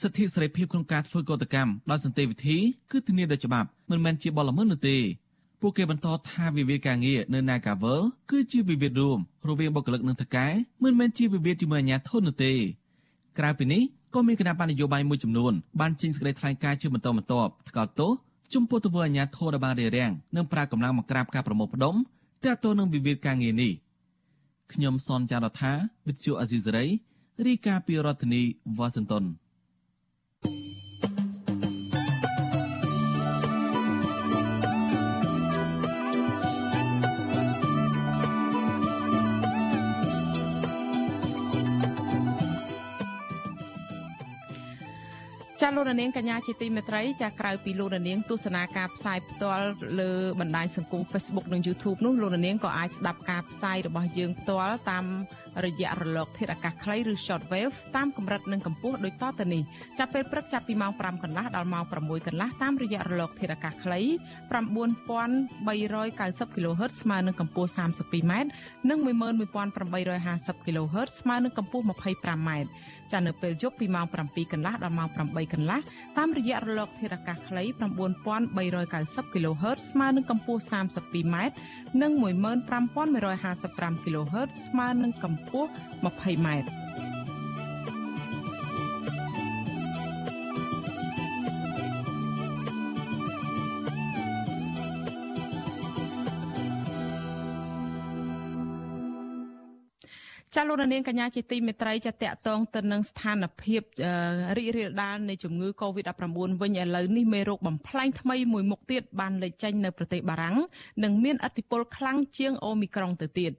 សិទ្ធិសេរីភាពក្នុងការធ្វើកតកម្មដោយសន្តិវិធីគឺធានាដោយច្បាប់មិនមែនជាបលល្មើសនោះទេពួកគេបន្តថាវិវាទការងារនៅ Nagavel គឺជាវិវាទរួមរវាងបុគ្គលិកនិងថៅកែមិនមែនជាវិវាទជាមួយអាជ្ញាធរនោះទេក្រៅពីនេះក៏មានគណៈបញ្ញយោបាយមួយចំនួនបានចេញសេចក្តីថ្លែងការណ៍ជាបន្តបន្ទាប់ថ្កោលទោស ចំពោះទង្វើអាជ្ញាធរដែលបានរារាំងនិងប្រើកម្លាំងមកក្រាបការប្រមូលផ្ដុំទាក់ទងនឹងវិវាទការងារនេះខ្ញុំសនចាររថាវិទ្យុអាស៊ីសេរីរាយការណ៍ពីរដ្ឋធានីវ៉ាស៊ីនតោន ចាលោកនាងកញ្ញាជាទីមេត្រីចាក្រៅពីលោកនាងទស្សនាការផ្សាយផ្ទាល់លើបណ្ដាញសង្គម Facebook និង YouTube នោះលោកនាងក៏អាចស្ដាប់ការផ្សាយរបស់យើងផ្ទាល់តាម រយៈរលកធាតុអាកាសខ្លីឬ Shortwave តាមកម្រិតនិងកម្ពស់ដូចតទៅនេះចាប់ពេលព្រឹកចាប់ពីម៉ោង5កន្លះដល់ម៉ោង6កន្លះតាមរយៈរលកធាតុអាកាសខ្លី9390 kHz ស្មើនឹងកម្ពស់ 32m និង11850 kHz ស្មើនឹងកម្ពស់ 25m ចានៅពេលយប់ពីម៉ោង7កន្លះដល់ម៉ោង8កន្លះតាមរយៈរលកធាតុអាកាសខ្លី9390 kHz ស្មើនឹងកម្ពស់ 32m និង15155 kHz ស្មើនឹងកម្ពស់ 20m ចាលោកនាងកញ្ញាជាទីមេត្រីចាតកតងទៅនឹងស្ថានភាពរីករាលដាលនៃជំងឺ Covid-19 វិញឥឡូវនេះមេរោគបំផ្លែងថ្មីមួយមុខទៀតបានលេចចេញនៅប្រទេសបារាំងនិងមានឥទ្ធិពលខ្លាំងជាងអូមីក្រុងទៅទៀត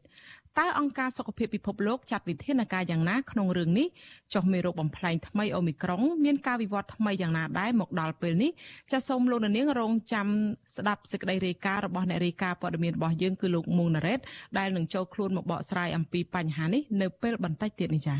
តើអង្គការសុខភាពពិភពលោកចាត់វិធានការយ៉ាងណាក្នុងរឿងនេះចុះមេរោគបំផ្លែងថ្មីអូមីក្រុងមានការវិវត្តថ្មីយ៉ាងណាដែរមកដល់ពេលនេះចាសសូមលោកនាងរងចាំស្ដាប់សេចក្តីរាយការណ៍របស់អ្នករាយការណ៍ព័ត៌មានរបស់យើងគឺលោកមុងណារ៉េតដែលនឹងចូលខ្លួនមកបកស្រាយអំពីបញ្ហានេះនៅពេលបន្តិចទៀតនេះចា៎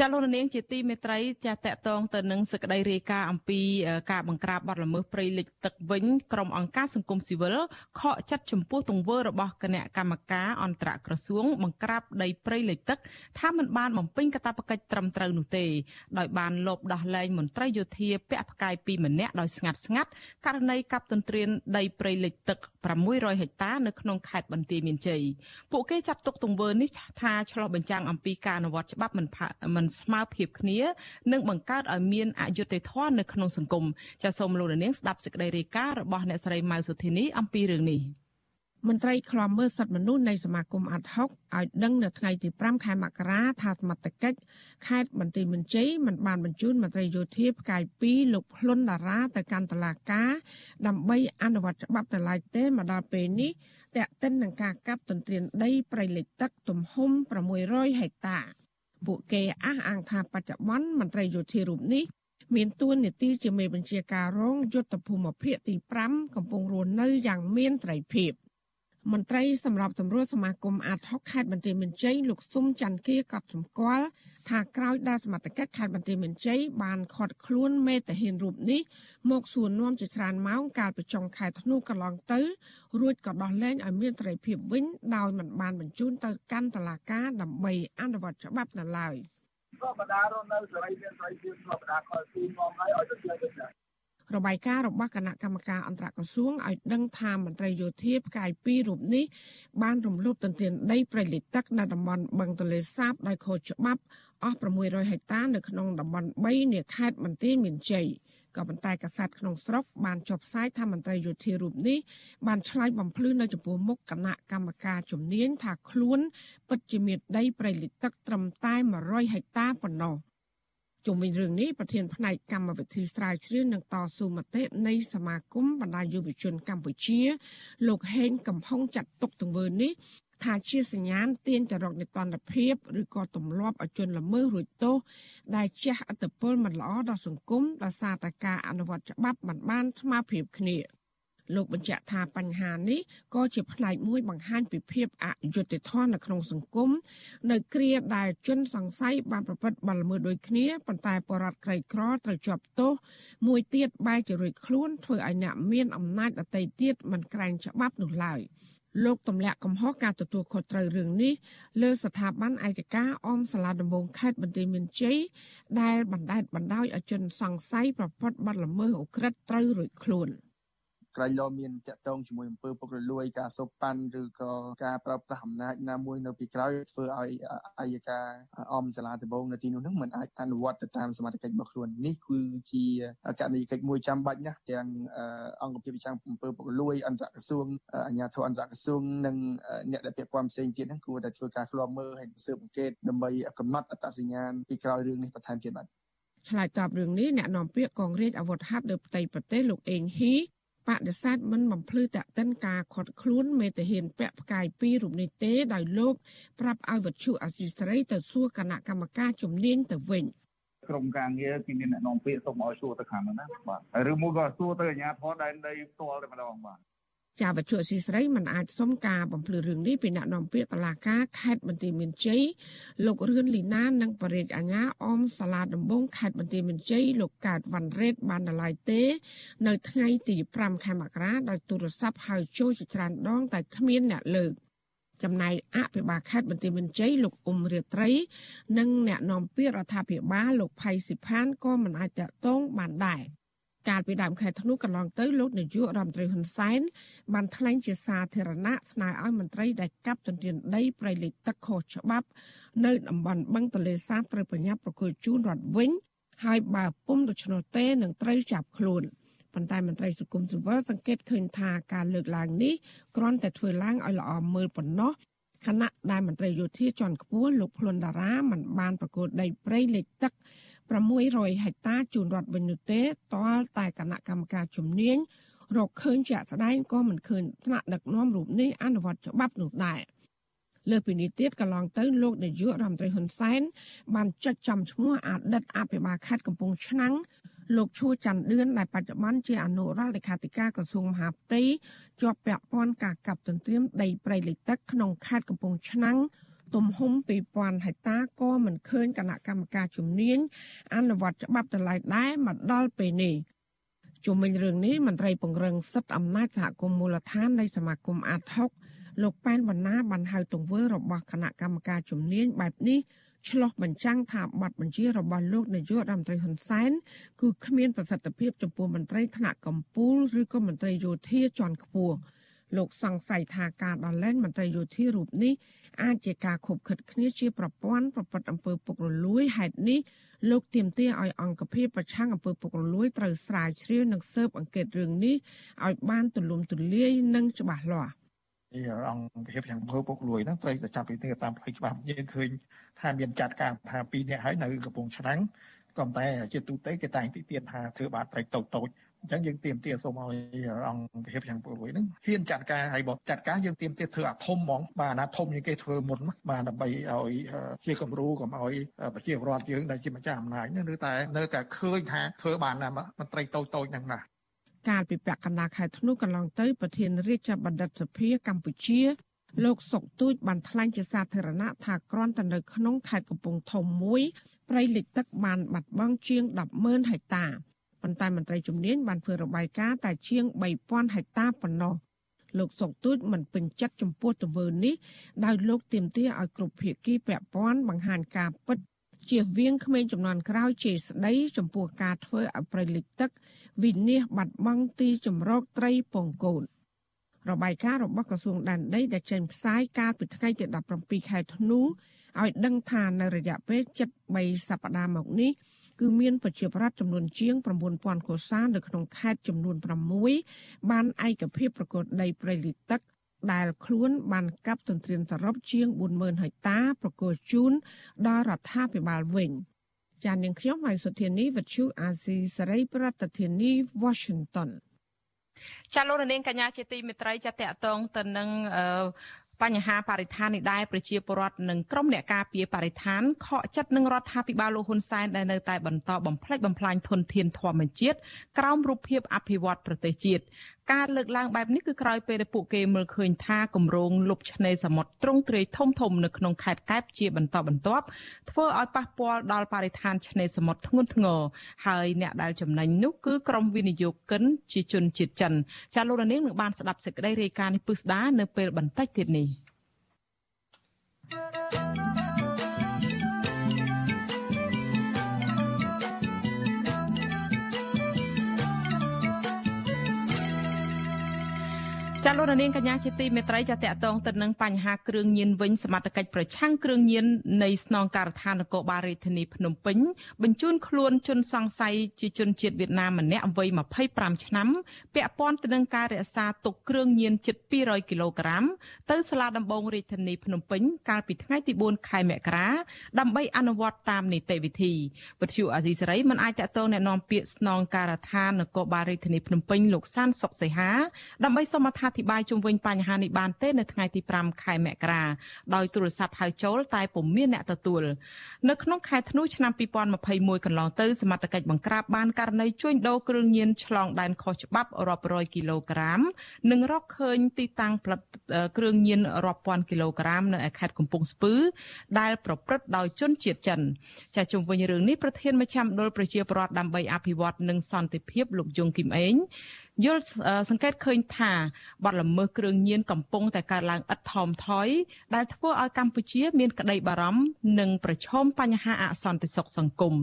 ចាលោកនាងជាទីមេត្រីចាតកតងទៅនឹងសេចក្តីរាយការណ៍អំពីការបង្ក្រាបបទល្មើសព្រៃលិចទឹកវិញក្រុមអង្គការសង្គមស៊ីវិលខកចិត្តចំពោះទង្វើរបស់គណៈកម្មការអន្តរក្រសួងបង្ក្រាបដីព្រៃលិចទឹកថាមិនបានបំពេញកាតព្វកិច្ចត្រឹមត្រូវនោះទេដោយបានលបដោះលែងមន្ត្រីយោធាពាក់ផ្កាយ2ម្នាក់ដោយស្ងាត់ស្ងាត់ករណីកັບទន្ទ្រានដីព្រៃលិចទឹក600ហិកតានៅក្នុងខេត្តបន្ទាយមានជ័យពួកគេចាត់ទុកទង្វើនេះថាឆ្លោះបញ្ចាំងអំពីការអនុវត្តច្បាប់មិនមិនស្មើភាពគ្នានិងបង្កើតឲ្យមានអយុត្តិធម៌នៅក្នុងសង្គមចាសសូមលោកនាងស្ដាប់សេចក្តីរាយការណ៍របស់អ្នកស្រីម៉ៅសុធីនីអំពីរឿងនេះមន្ត្រីខ្លំមើលសិទ្ធិមនុស្សនៃសមាគមអាត់ហុកឲ្យដឹងនៅថ្ងៃទី5ខែមករាថាសមត្ថកិច្ចខេត្តបន្ទាយមានជ័យមិនបានបញ្ជូនមន្ត្រីយោធាផ្កាយ2លោកភ្លុនតារាទៅកាន់តុលាការដើម្បីអនុវត្តច្បាប់ទៅឡើយទេមកដល់ពេលនេះតេតិននឹងការកាប់ទន្ទ្រានដីព្រៃលិចទឹកទំហំ600ហិកតា ពួកគេអះអាងថាបច្ចុប្បន្នមន្ត្រីយោធារូបនេះមានទួនាទីជាមេបញ្ជាការរងយុទ្ធភូមិភាគទី5កំពុងរស់នៅយ៉ាងមានត្រីភាព។ មន្ត្រីសម្របសម្រួលសមាគមអាតហុកខេត្តបន្ទាយមានជ័យលោកស៊ុំច័ន្ទគាកត់សម្គាល់ថាក្រោយដែលសមត្ថកិច្ចខេត្តបន្ទាយមានជ័យបានខាត់ខ្លួនមេតាហានរូបនេះមកសួរនាំជាច្រើនម៉ោងកាលពីចុងខែធ្នូកន្លងទៅរួចក៏ដោះលែងឲ្យមានត្រីភាពវិញដោយមិនបានបញ្ជូនទៅកាន់តុលាការដើម្បីអនុវត្តច្បាប់នៅឡើយធម្មតារស់នៅសេរីមានសេរីភាពធម្មតាខលទីមកហើយឲ្យទៅទៅ របាយការណ៍របស់គណៈកម្មការអន្តរក្រសួងឲ្យដឹងថាមន្ត្រីយោធាផ្កាយ2រូបនេះបានរំលោភទន្ទ្រានដីព្រៃលិចទឹកនៅតំបន់បឹងទលេសាបដោយខុសច្បាប់អស់600ហិកតានៅក្នុងតំបន់3នៃខេត្តបន្ទាយមានជ័យក៏ប៉ុន្តែកាសែតក្នុងស្រុកបានចុះផ្សាយថាមន្ត្រីយោធារូបនេះបានឆ្លើយបំភ្លឺនៅចំពោះមុខគណៈកម្មការជំនាញថាខ្លួនពិតជាមានដីព្រៃលិចទឹកត្រឹមតែ100ហិកតាប៉ុណ្ណោះ ជុំវិញរឿងនេះប្រធានផ្នែកកម្មវិធីស្រាវជ្រាវនិងតស៊ូមតិនៃសមាគមបណ្ដាយុវជនកម្ពុជា លោកហេងកំហុងចាត់ទុកទង្វើនេះថាជាសញ្ញាណទាញទៅរកនិតនភាពឬក៏ទម្លាប់ឲ្យជនល្មើសរួចទោសដែលជះឥទ្ធិពលមិនល្អដល់សង្គមដោយសារតែការអនុវត្តច្បាប់មិនបានស្មើភាពគ្នា។ លោកបញ្ជាក់ថាបញ្ហានេះក៏ជាផ្នែកមួយបង្ហាញពីភាពអយុត្តិធម៌នៅក្នុងសង្គមនៅគ្រាដែលជនសង្ស័យបានប្រព្រឹត្តបទល្មើសដូចគ្នាប៉ុន្តែបរិវត្តក្រីក្រត្រូវជាប់ទោសមួយទៀតបែរជារួចខ្លួនធ្វើឲ្យអ្នកមានអំណាចដទៃទៀតមិនក្រែងច្បាប់នោះឡើយលោកទម្លាក់កំហុសការទទួលខុសត្រូវរឿងនេះលើស្ថាប័នឯកការអមសាលាដំបងខេត្តបន្ទាយមានជ័យដែលបណ្ដេតបណ្ដោយឲ្យជនសង្ស័យប្រព្រឹត្តបទល្មើសអូក្រិដ្ឋត្រូវរួចខ្លួន។ ក្រែងលោមានតាក់ទងជាមួយអំពើពុករលួយការសូបប៉ាន់ឬក៏ការប្រើប្រាស់អំណាចណាមួយនៅពីក្រោយធ្វើឲ្យអាយកាអមសាលាដំបងនៅទីនោះនឹងមិនអាចអនុវត្តទៅតាមសមត្ថកិច្ចរបស់ខ្លួននេះគឺជាករណីកិច្ចមួយចាំបាច់ណាស់ទាំងអង្គភាពវិចាំអំពើពុករលួយអន្តរក្រសួងអាជ្ញាធរអន្តរក្រសួងនិងអ្នកដែលពាក់ព័ន្ធផ្សេងទៀតហ្នឹងគួរតែធ្វើការឃ្លាំមើលហើយស៊ើបអង្កេតដើម្បីកំណត់អត្តសញ្ញាណពីក្រោយរឿងនេះបន្ថែមទៀតបាទឆ្លើយតបរឿងនេះអ្នកនាំពាក្យកងរាជអាវុធហត្ថលើផ្ទៃប្រទេសលោកអេងហ៊ី បដិសេធមិនបំភ្លឺតាក់ទិនការខាត់ខ្លួនមេតាហានពាក់ផ្កាយពីររូបនេះទេដោយលោកប្រាប់ឲ្យវត្ថុអសីស្រីទៅសួរគណៈកម្មការជំនាញទៅវិញក្រុមការងារគេមានអ្នកនាំពាក្យសូមឲ្យសួរទៅខាងនោះណាបាទឬមួយក៏សួរទៅអាជ្ញាធរដែនដីផ្ទាល់តែម្ដងបាទ ចាវត្ថុស៊ីស្រីមិនអាចសុំការបំភ្លឺរឿងនេះពីអ្នកនាំពាក្យតឡាការខេត្តបន្ទាយមានជ័យលោករឿនលីណានិងបរិយាអាញាអមសាលាដំបងខេត្តបន្ទាយមានជ័យលោកកើតវ៉ាន់រ៉េតបានដលាយទេ នៅថ្ងៃទី5ខែមករាដោយទូរស័ព្ទហៅចូលជាច្រើនដង តែគ្មានអ្នកលើកចំណែកអភិបាលខេត្តបន្ទាយមានជ័យលោកអ៊ុំរាត្រី និងអ្នកនាំពាក្យរដ្ឋាភិបាលលោកផៃស៊ីផានក៏មិនអាចតកតងបានដែរ កាលពីដើមខែធ្នូកន្លងទៅលោកនាយករដ្ឋមន្ត្រីហ៊ុនសែនបានថ្លែងជាសាធារណៈស្នើឲ្យមន្ត្រីដែលកាប់ទន្ទ្រានដីព្រៃលិចទឹកខុសច្បាប់ នៅតំបន់បឹងទលេសាបត្រូវប្រញាប់ប្រគល់ជូនរដ្ឋវិញហើយបើពុំដូច្នោះទេនឹងត្រូវចាប់ខ្លួនប៉ុន្តែមន្ត្រីសង្គមស៊ីវិលសង្កេតឃើញថាការលើកឡើងនេះគ្រាន់តែធ្វើឡើងឲ្យល្អមើលប៉ុណ្ណោះខណៈដែលមន្ត្រីយោធាជាន់ខ្ពស់លោកភ្លុនតារាមិនបានប្រកួតដីព្រៃលិចទឹក 600ហិកតាជូនរដ្ឋវិញនោះទេទាល់តែគណៈកម្មការជំនាញរកឃើញជាក់ស្ដែងក៏មិនឃើញថ្នាក់ដឹកនាំរូបនេះអនុវត្តច្បាប់នោះដែរលើពីនេះទៀតកន្លងទៅលោកនាយករដ្ឋមន្ត្រីហ៊ុនសែនបានចុចចំឈ្មោះអតីតអភិបាលខេត្តកំពង់ឆ្នាំងលោកឈួច័ន្ទឌឿនដែលបច្ចុប្បន្នជាអនុរដ្ឋលេខាធិការក្រសួងមហាផ្ទៃជាប់ពាក់ព័ន្ធការកាប់ទន្ទ្រានដីព្រៃលិចទឹកក្នុងខេត្តកំពង់ឆ្នាំង ទំហំ2000ហិកតាក៏មិនឃើញគណៈកម្មការជំនាញអនុវត្តច្បាប់តម្លៃដែរមកដល់ពេលនេះជុំវិញរឿងនេះមន្ត្រីពង្រឹងសិទ្ធិអំណាចសហគមន៍មូលដ្ឋាននៃសមាគមអាត6លោកប៉ែនវណ្ណាបានហៅទង្វើរបស់គណៈកម្មការជំនាញបែបនេះឆ្លោះបញ្ចាំងថាប័ណ្ណបញ្ជារបស់លោកនាយករដ្ឋមន្ត្រីហ៊ុនសែនគឺគ្មានប្រសិទ្ធភាពចំពោះមន្ត្រីថ្នាក់កម្ពុជាឬក៏មន្ត្រីយោធាជាន់ខ្ពស់ លោកសង្ស័យថាការដោះលែងមន្ត្រីយោធារូបនេះអាចជាការខົບខិតគ្នាជាប្រព័ន្ធប្រព្រឹត្តអំពើពុករលួយហេតុនេះលោកទាមទារឲ្យអង្គភាពប្រឆាំងអំពើពុករលួយត្រូវស្រាវជ្រាវនិងស៊ើបអង្កេតរឿងនេះឲ្យបានទូលំទូលាយនិងច្បាស់លាស់អង្គភាពយ៉ាងមើលពុកលួយហ្នឹងត្រូវតែចាប់ពីទៅតាមផ្លូវច្បាប់យើងឃើញថាមានចាត់ការថាពីរនាក់ហើយនៅកំពង់ឆ្នាំងក៏តែជាទូទៅគេតែងទីទៀតថាធ្វើបាបត្រីតូចតូច អញ្ចឹងយើងទៀមទាសូមឲ្យអង្គភាពយ៉ាងពលមួយហ្នឹងហ៊ានចាត់ការហើយបើចាត់ការយើងទៀមទាធ្វើអាធំហ្មងបាទអាណាធំជាងគេធ្វើមុនបាទដើម្បីឲ្យជាគំរូកុំឲ្យប្រជាពលរដ្ឋយើងដែលជាម្ចាស់អំណាចនៅតែនៅតែឃើញថាធ្វើបានណាមន្ត្រីតូចតូចហ្នឹងណាកាលពីពាក់កណ្ដាលខែធ្នូកន្លងទៅប្រធានរាជបណ្ឌិតសភាកម្ពុជាលោកសុកទូចបានថ្លែងជាសាធារណៈថាគ្រាន់តែនៅក្នុងខេត្តកំពង់ធំមួយព្រៃលិចទឹកបានបាត់បង់ជាង100,000ហិកតា ប៉ុន្តែមន្ត្រីជំនាញបានធ្វើរបាយការណ៍តែជាង3000ហិកតាប៉ុណ្ណោះលោកសុកទូចមិនពេញចិត្តចំពោះទង្វើនេះដោយលោកទាមទារឲ្យគ្រប់ភាគីពាក់ព័ន្ធបង្ហាញការពិតជៀសវាងក្មេងចំនួនក្រោយជេរស្ដីចំពោះការធ្វើឲ្យប្រៃលិចទឹកវិនិច្ឆ័យបាត់បង់ទីជម្រកត្រីពងកូនរបាយការណ៍របស់ក្រសួងដែនដីដែលចេញផ្សាយកាលពីថ្ងៃទី17ខែធ្នូឲ្យដឹងថានៅរយៈពេល73សប្តាហ៍មកនេះ គឺមានប្រជាប្រដ្ឋចំនួនជាង9000កុសានៅក្នុងខេត្តចំនួន6បានឯកភាពប្រកួតដីព្រៃលិចទឹក ដែលខ្លួនបានកាប់ទន្ទ្រានសរុបជាង40000ហិកតាប្រគល់ជូនដល់រដ្ឋាភិបាលវិញចាននាងខ្ញុំហៃសុធានីវិទ្យុអាស៊ីសេរីប្រធានាធិបតី Washington ចាលោកនាងកញ្ញាជាទីមេត្រីចាតកតងទៅនឹង បញ្ហាបរិស្ថាននេះដែរប្រជាពលរដ្ឋនិងក្រុមអ្នកការពារបរិស្ថានខកចិត្តនឹងរដ្ឋាភិបាលលោកហ៊ុនសែនដែលនៅតែបន្តបំផ្លិចបំផ្លាញធនធានធម្មជាតិក្រោមរូបភាពអភិវឌ្ឍប្រទេសជាតិ ការលើកឡើងបែបនេះគឺក្រោយពេលដែលពួកគេមើលឃើញថាគម្រោងលុបឆ្នេរសមុទ្រទ្រង់ទ្រាយធំធំនៅក្នុងខេត្តកែបជាបន្តបន្ទាប់ធ្វើឲ្យប៉ះពាល់ដល់បរិស្ថានឆ្នេរសមុទ្រធ្ងន់ធ្ងរហើយអ្នកដែលចំណេញនោះគឺក្រុមវិនិយោគិនជាជនជាតិចិនចាលោករនាងនឹងបានស្ដាប់សេចក្តីរាយការណ៍នេះពឹស្ដានៅពេលបន្តិចទៀតនេះ thank you ចាលោកនាងកញ្ញាជាទីមេត្រីចាតកតងទៅនឹងបញ្ហាគ្រឿងញៀនវិញសមត្ថកិច្ចប្រឆាំងគ្រឿងញៀននៃស្នងការដ្ឋាននគរបាលរាជធានីភ្នំពេញបញ្ជូនខ្លួនជនសង្ស័យជាជនជាតិវៀតណាមម្នាក់វ័យ25ឆ្នាំពាក់ព័ន្ធទៅនឹងការរក្សាទុកគ្រឿងញៀនជិត200គីឡូក្រាមទៅសាលាដំបងរាជធានីភ្នំពេញកាលពីថ្ងៃទី4ខែមករាដើម្បីអនុវត្តតាមនីតិវិធីវិទ្យុអាស៊ីសេរីមិនអាចតកតងแนะនាំពាក្យស្នងការដ្ឋាននគរបាលរាជធានីភ្នំពេញលោកសានសុកសីហាដើម្បីសូមអត្ ថាធិប្បាយជុំវិញបញ្ហានេះបានទេនៅថ្ងៃទី5ខែមករាដោយទូរស័ព្ទហៅចូលតែពុំមានអ្នកទទួលនៅក្នុងខែធ្នូឆ្នាំ2021កន្លងទៅសមត្ថកិច្ចបង្ក្រាបបានករណីជួញដូរគ្រឿងញៀនឆ្លងដែនខុសច្បាប់រាប់រយគីឡូក្រាម និងរកឃើញទីតាំងផលិតគ្រឿងញៀនរាប់ពាន់គីឡូក្រាមនៅឯខេត្តកំពង់ស្ពឺដែលប្រព្រឹត្តដោយជនជាតិចិនចាជុំវិញរឿងនេះប្រធានមជ្ឈមណ្ឌលប្រជាពលរដ្ឋដើម្បីអភិវឌ្ឍនិងសន្តិភាពលោកយងគឹមអេង យល់សង្កេតឃើញថាបទល្មើសគ្រឿងញៀនកំពុងតែកើនឡើងឥតថមថយដែលធ្វើឲ្យកម្ពុជាមានក្តីបារម្ភនិងប្រឈមបញ្ហាអសន្តិសុខសង្គម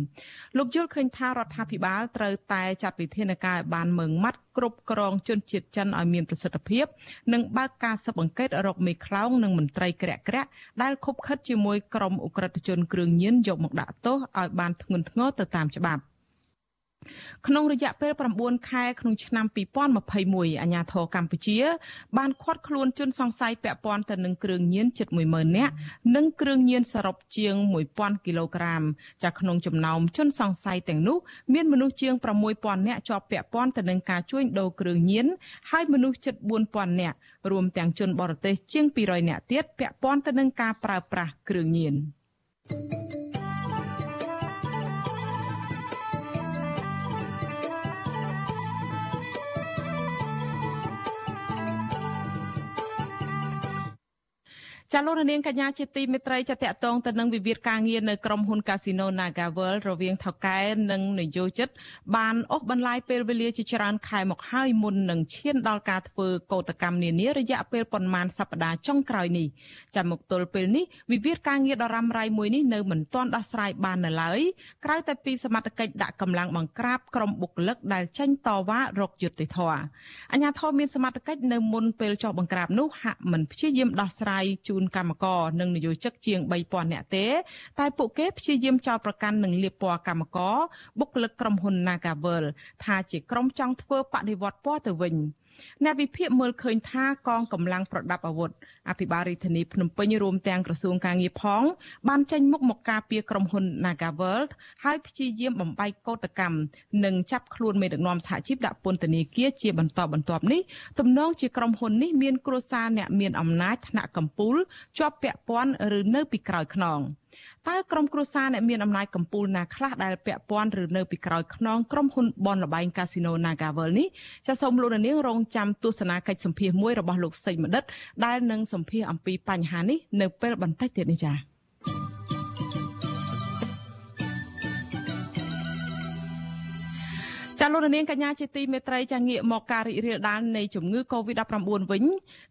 លោកយល់ឃើញថារដ្ឋាភិបាលត្រូវតែចាត់វិធានការឲ្យបានម៉ឺងម៉ាត់គ្រប់គ្រងជនជាតិចិនឲ្យមានប្រសិទ្ធភាព និងបើកការស៊ើបអង្កេតរកមេខ្លោងនិងមន្ត្រីក្រាក់ក្រាក់ដែលខົບខិតជាមួយក្រុមអ ுக ្រិតជនគ្រឿងញៀនយកមកដាក់ទោសឲ្យបានធ្ងន់ធ្ងរទៅតាមច្បាប់ ក្នុងរយៈពេល9ខែក្នុងឆ្នាំ2021អាជ្ញាធរកម្ពុជា បានឃាត់ខ្លួនជនសង្ស័យពាក់ព័ន្ធទៅនឹងគ្រឿងញៀនជិត10000នាក់និងគ្រឿងញៀនសរុបជាង1000គីឡូក្រាមចាក្នុងចំណោមជនសង្ស័យទាំងនោះមានមនុស្សជាង6000នាក់ជាប់ពាក់ព័ន្ធទៅនឹងការជួញដូរគ្រឿងញៀនហើយមនុស្សជិត4000នាក់រួមទាំងជនបរទេសជាង200នាក់ទៀតពាក់ព័ន្ធទៅនឹងការប្រើប្រាស់គ្រឿងញៀន thank you ចាលោករនាងកញ្ញាជាទីមេត្រីចាតកតងទៅនឹងវិវាទការងារនៅក្រុមហ៊ុន Casino NagaWorld រវាងថៅកែនិងនយោជិត បានអូសបន្លាយពេលវេលាជាច្រើនខែមកហើយមុននឹងឈានដល់ការធ្វើកោតកម្មនានារយៈពេលប្រមាណសប្តាហ៍ចុងក្រោយនេះចាំមកទល់ពេលនេះវិវាទការងារដ៏រ៉ាំរ៉ៃមួយនេះនៅមិនទាន់ដោះស្រាយបាននៅឡើយក្រៅតែពីសមត្ថកិច្ចដាក់កម្លាំងបង្ក្រាបក្រុមបុគ្គលិកដែលចេញតវ៉ារកយុត្តិធម៌អាជ្ញាធរមានសមត្ថកិច្ចនៅមុនពេលចុះបង្ក្រាបនោះហាក់មិនព្យាយាមដោះស្រាយជូនកម្មករនិងនិយោជិកជាង3000នាក់ទេ តែពួកគេព្យាយាមចោទប្រកាន់និងលាបពណ៌កម្មករបុគ្គលិកក្រុមហ៊ុន Nagavel ថាជាក្រុមចង់ធ្វើបដិវត្តពណ៌ទៅវិញ។ អ្នកវិភាគមើលឃើញថាកងកម្លាំងប្រដាប់អាវុធអភិបាលរាជធានីភ្នំពេញរួមទាំងក្រសួងការងារផង បានចេញមុខមកការពារក្រុមហ៊ុន Nagaworld ហើយព្យាយាមបំបែកកោតកម្មនិងចាប់ខ្លួនមេដឹកនាំសហជីពដាក់ពន្ធនាគារជាបន្តបន្ទាប់នេះទំនងជាក្រុមហ៊ុននេះមានគ្រួសារអ្នកមានអំណាចថ្នាក់កម្ពុជាជាប់ពាក់ព័ន្ធឬនៅពីក្រោយខ្នង តើក្រុមគ្រួសារអ្នកមានអំណាចកម្ពុជាណាខ្លះដែលពាក់ព័ន្ធឬនៅពីក្រោយខ្នងក្រុមហ៊ុនបនលបែងកាស៊ីណូ Nagavel នេះចាសសូមលោកនាងរងចាំទស្សនាកិច្ចសម្ភាសមួយរបស់លោកសេងមនិតដែលនឹងសម្ភាសអំពីបញ្ហានេះនៅពេលបន្តិចទៀតនេះចា៎ ចាលោកនាងកញ្ញាជាទីមេត្រីចាងាកមកការរីករាលដាលនៃជំងឺ Covid-19 វិញ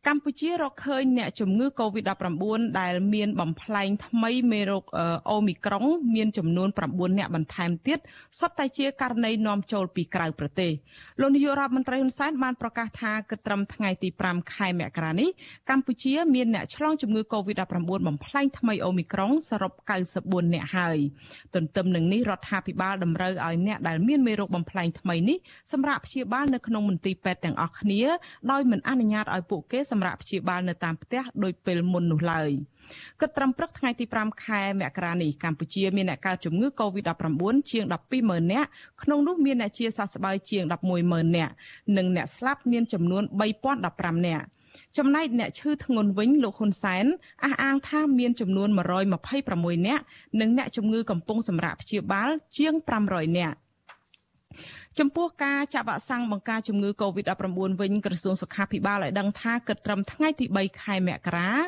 កម្ពុជារកឃើញអ្នកជំងឺ Covid-19 ដែលមានបំផ្លែងថ្មីមេរោគអូមីក្រុង មានចំនួន9អ្នកបន្ថែមទៀតសុទ្ធតែជាករណីនាំចូលពីក្រៅប្រទេសលោកនាយករដ្ឋមន្ត្រីហ៊ុនសែនបានប្រកាសថាគិតត្រឹមថ្ងៃទី5ខែមករានេះកម្ពុជាមានអ្នកឆ្លងជំងឺ Covid-19 បំផ្លែងថ្មីអូមីក្រុងសរុប94អ្នកហើយទន្ទឹមនឹងនេះរដ្ឋាភិបាលតម្រូវឲ្យអ្នកដែលមានមេរោគបំផ្លែងថ្មីនេះសម្រាប់ព្យាបាលនៅក្នុងមន្ទីរពេទ្យទាំងអស់គ្នាដោយមិនអនុញ្ញាតឲ្យពួកគេសម្រាប់ព្យាបាលនៅតាមផ្ទះដោយពេលមុននោះឡើយគិតត្រឹមព្រឹកថ្ងៃទី5ខែមករានេះកម្ពុជាមានអ្នកកើតជំងឺ Covid-19 ជាង120,000នាក់ក្នុងនោះមានអ្នកជាសះស្បើយជាង110,000នាក់និងអ្នកស្លាប់មានចំនួន3015នាក់ចំណែកអ្នកឈឺធ្ងន់វិញលោកហ៊ុនសែនអះអាងថាមានចំនួន126នាក់និងអ្នកជំងឺកំពុងសម្រាប់ព្យាបាលជាង500នាក់ ចំពោះការចាក់វ៉ាក់សាំងបង្ការជំងឺ Covid-19 វិញក្រសួងសុខាភិបាលឲ្យដឹងថាគិតត្រឹមថ្ងៃទី3ខែមករារ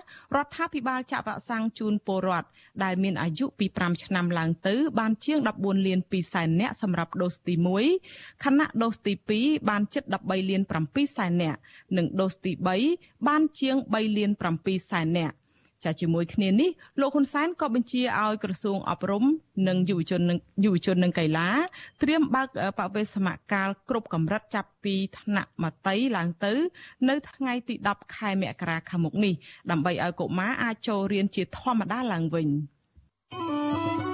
ដ្ឋាភិបាលចាក់វ៉ាក់សាំងជូនពលរដ្ឋដែលមានអាយុពី5ឆ្នាំឡើងទៅ បានជាង14លាន2សែននាក់សម្រាប់ដូសទី1ខណៈដូសទី2បានជិត13លាន7សែននាក់និងដូសទី3បានជាង3លាន7សែននាក់ ចាជាមួយគ្នានេះលោកហ៊ុនសែនក៏បញ្ជាឲ្យក្រសួងអប់រំនិងយុវជននិងយុវជននិងកីឡាត្រៀមបើកបវេសមកាលគ្រប់កម្រិតចាប់ពីថ្នាក់មត្តេយ្យឡើងទៅ នៅថ្ងៃទី10ខែមករាខាងមុខនេះដើម្បីឲ្យកុមារអាចចូលរៀនជាធម្មតាឡើងវិញ។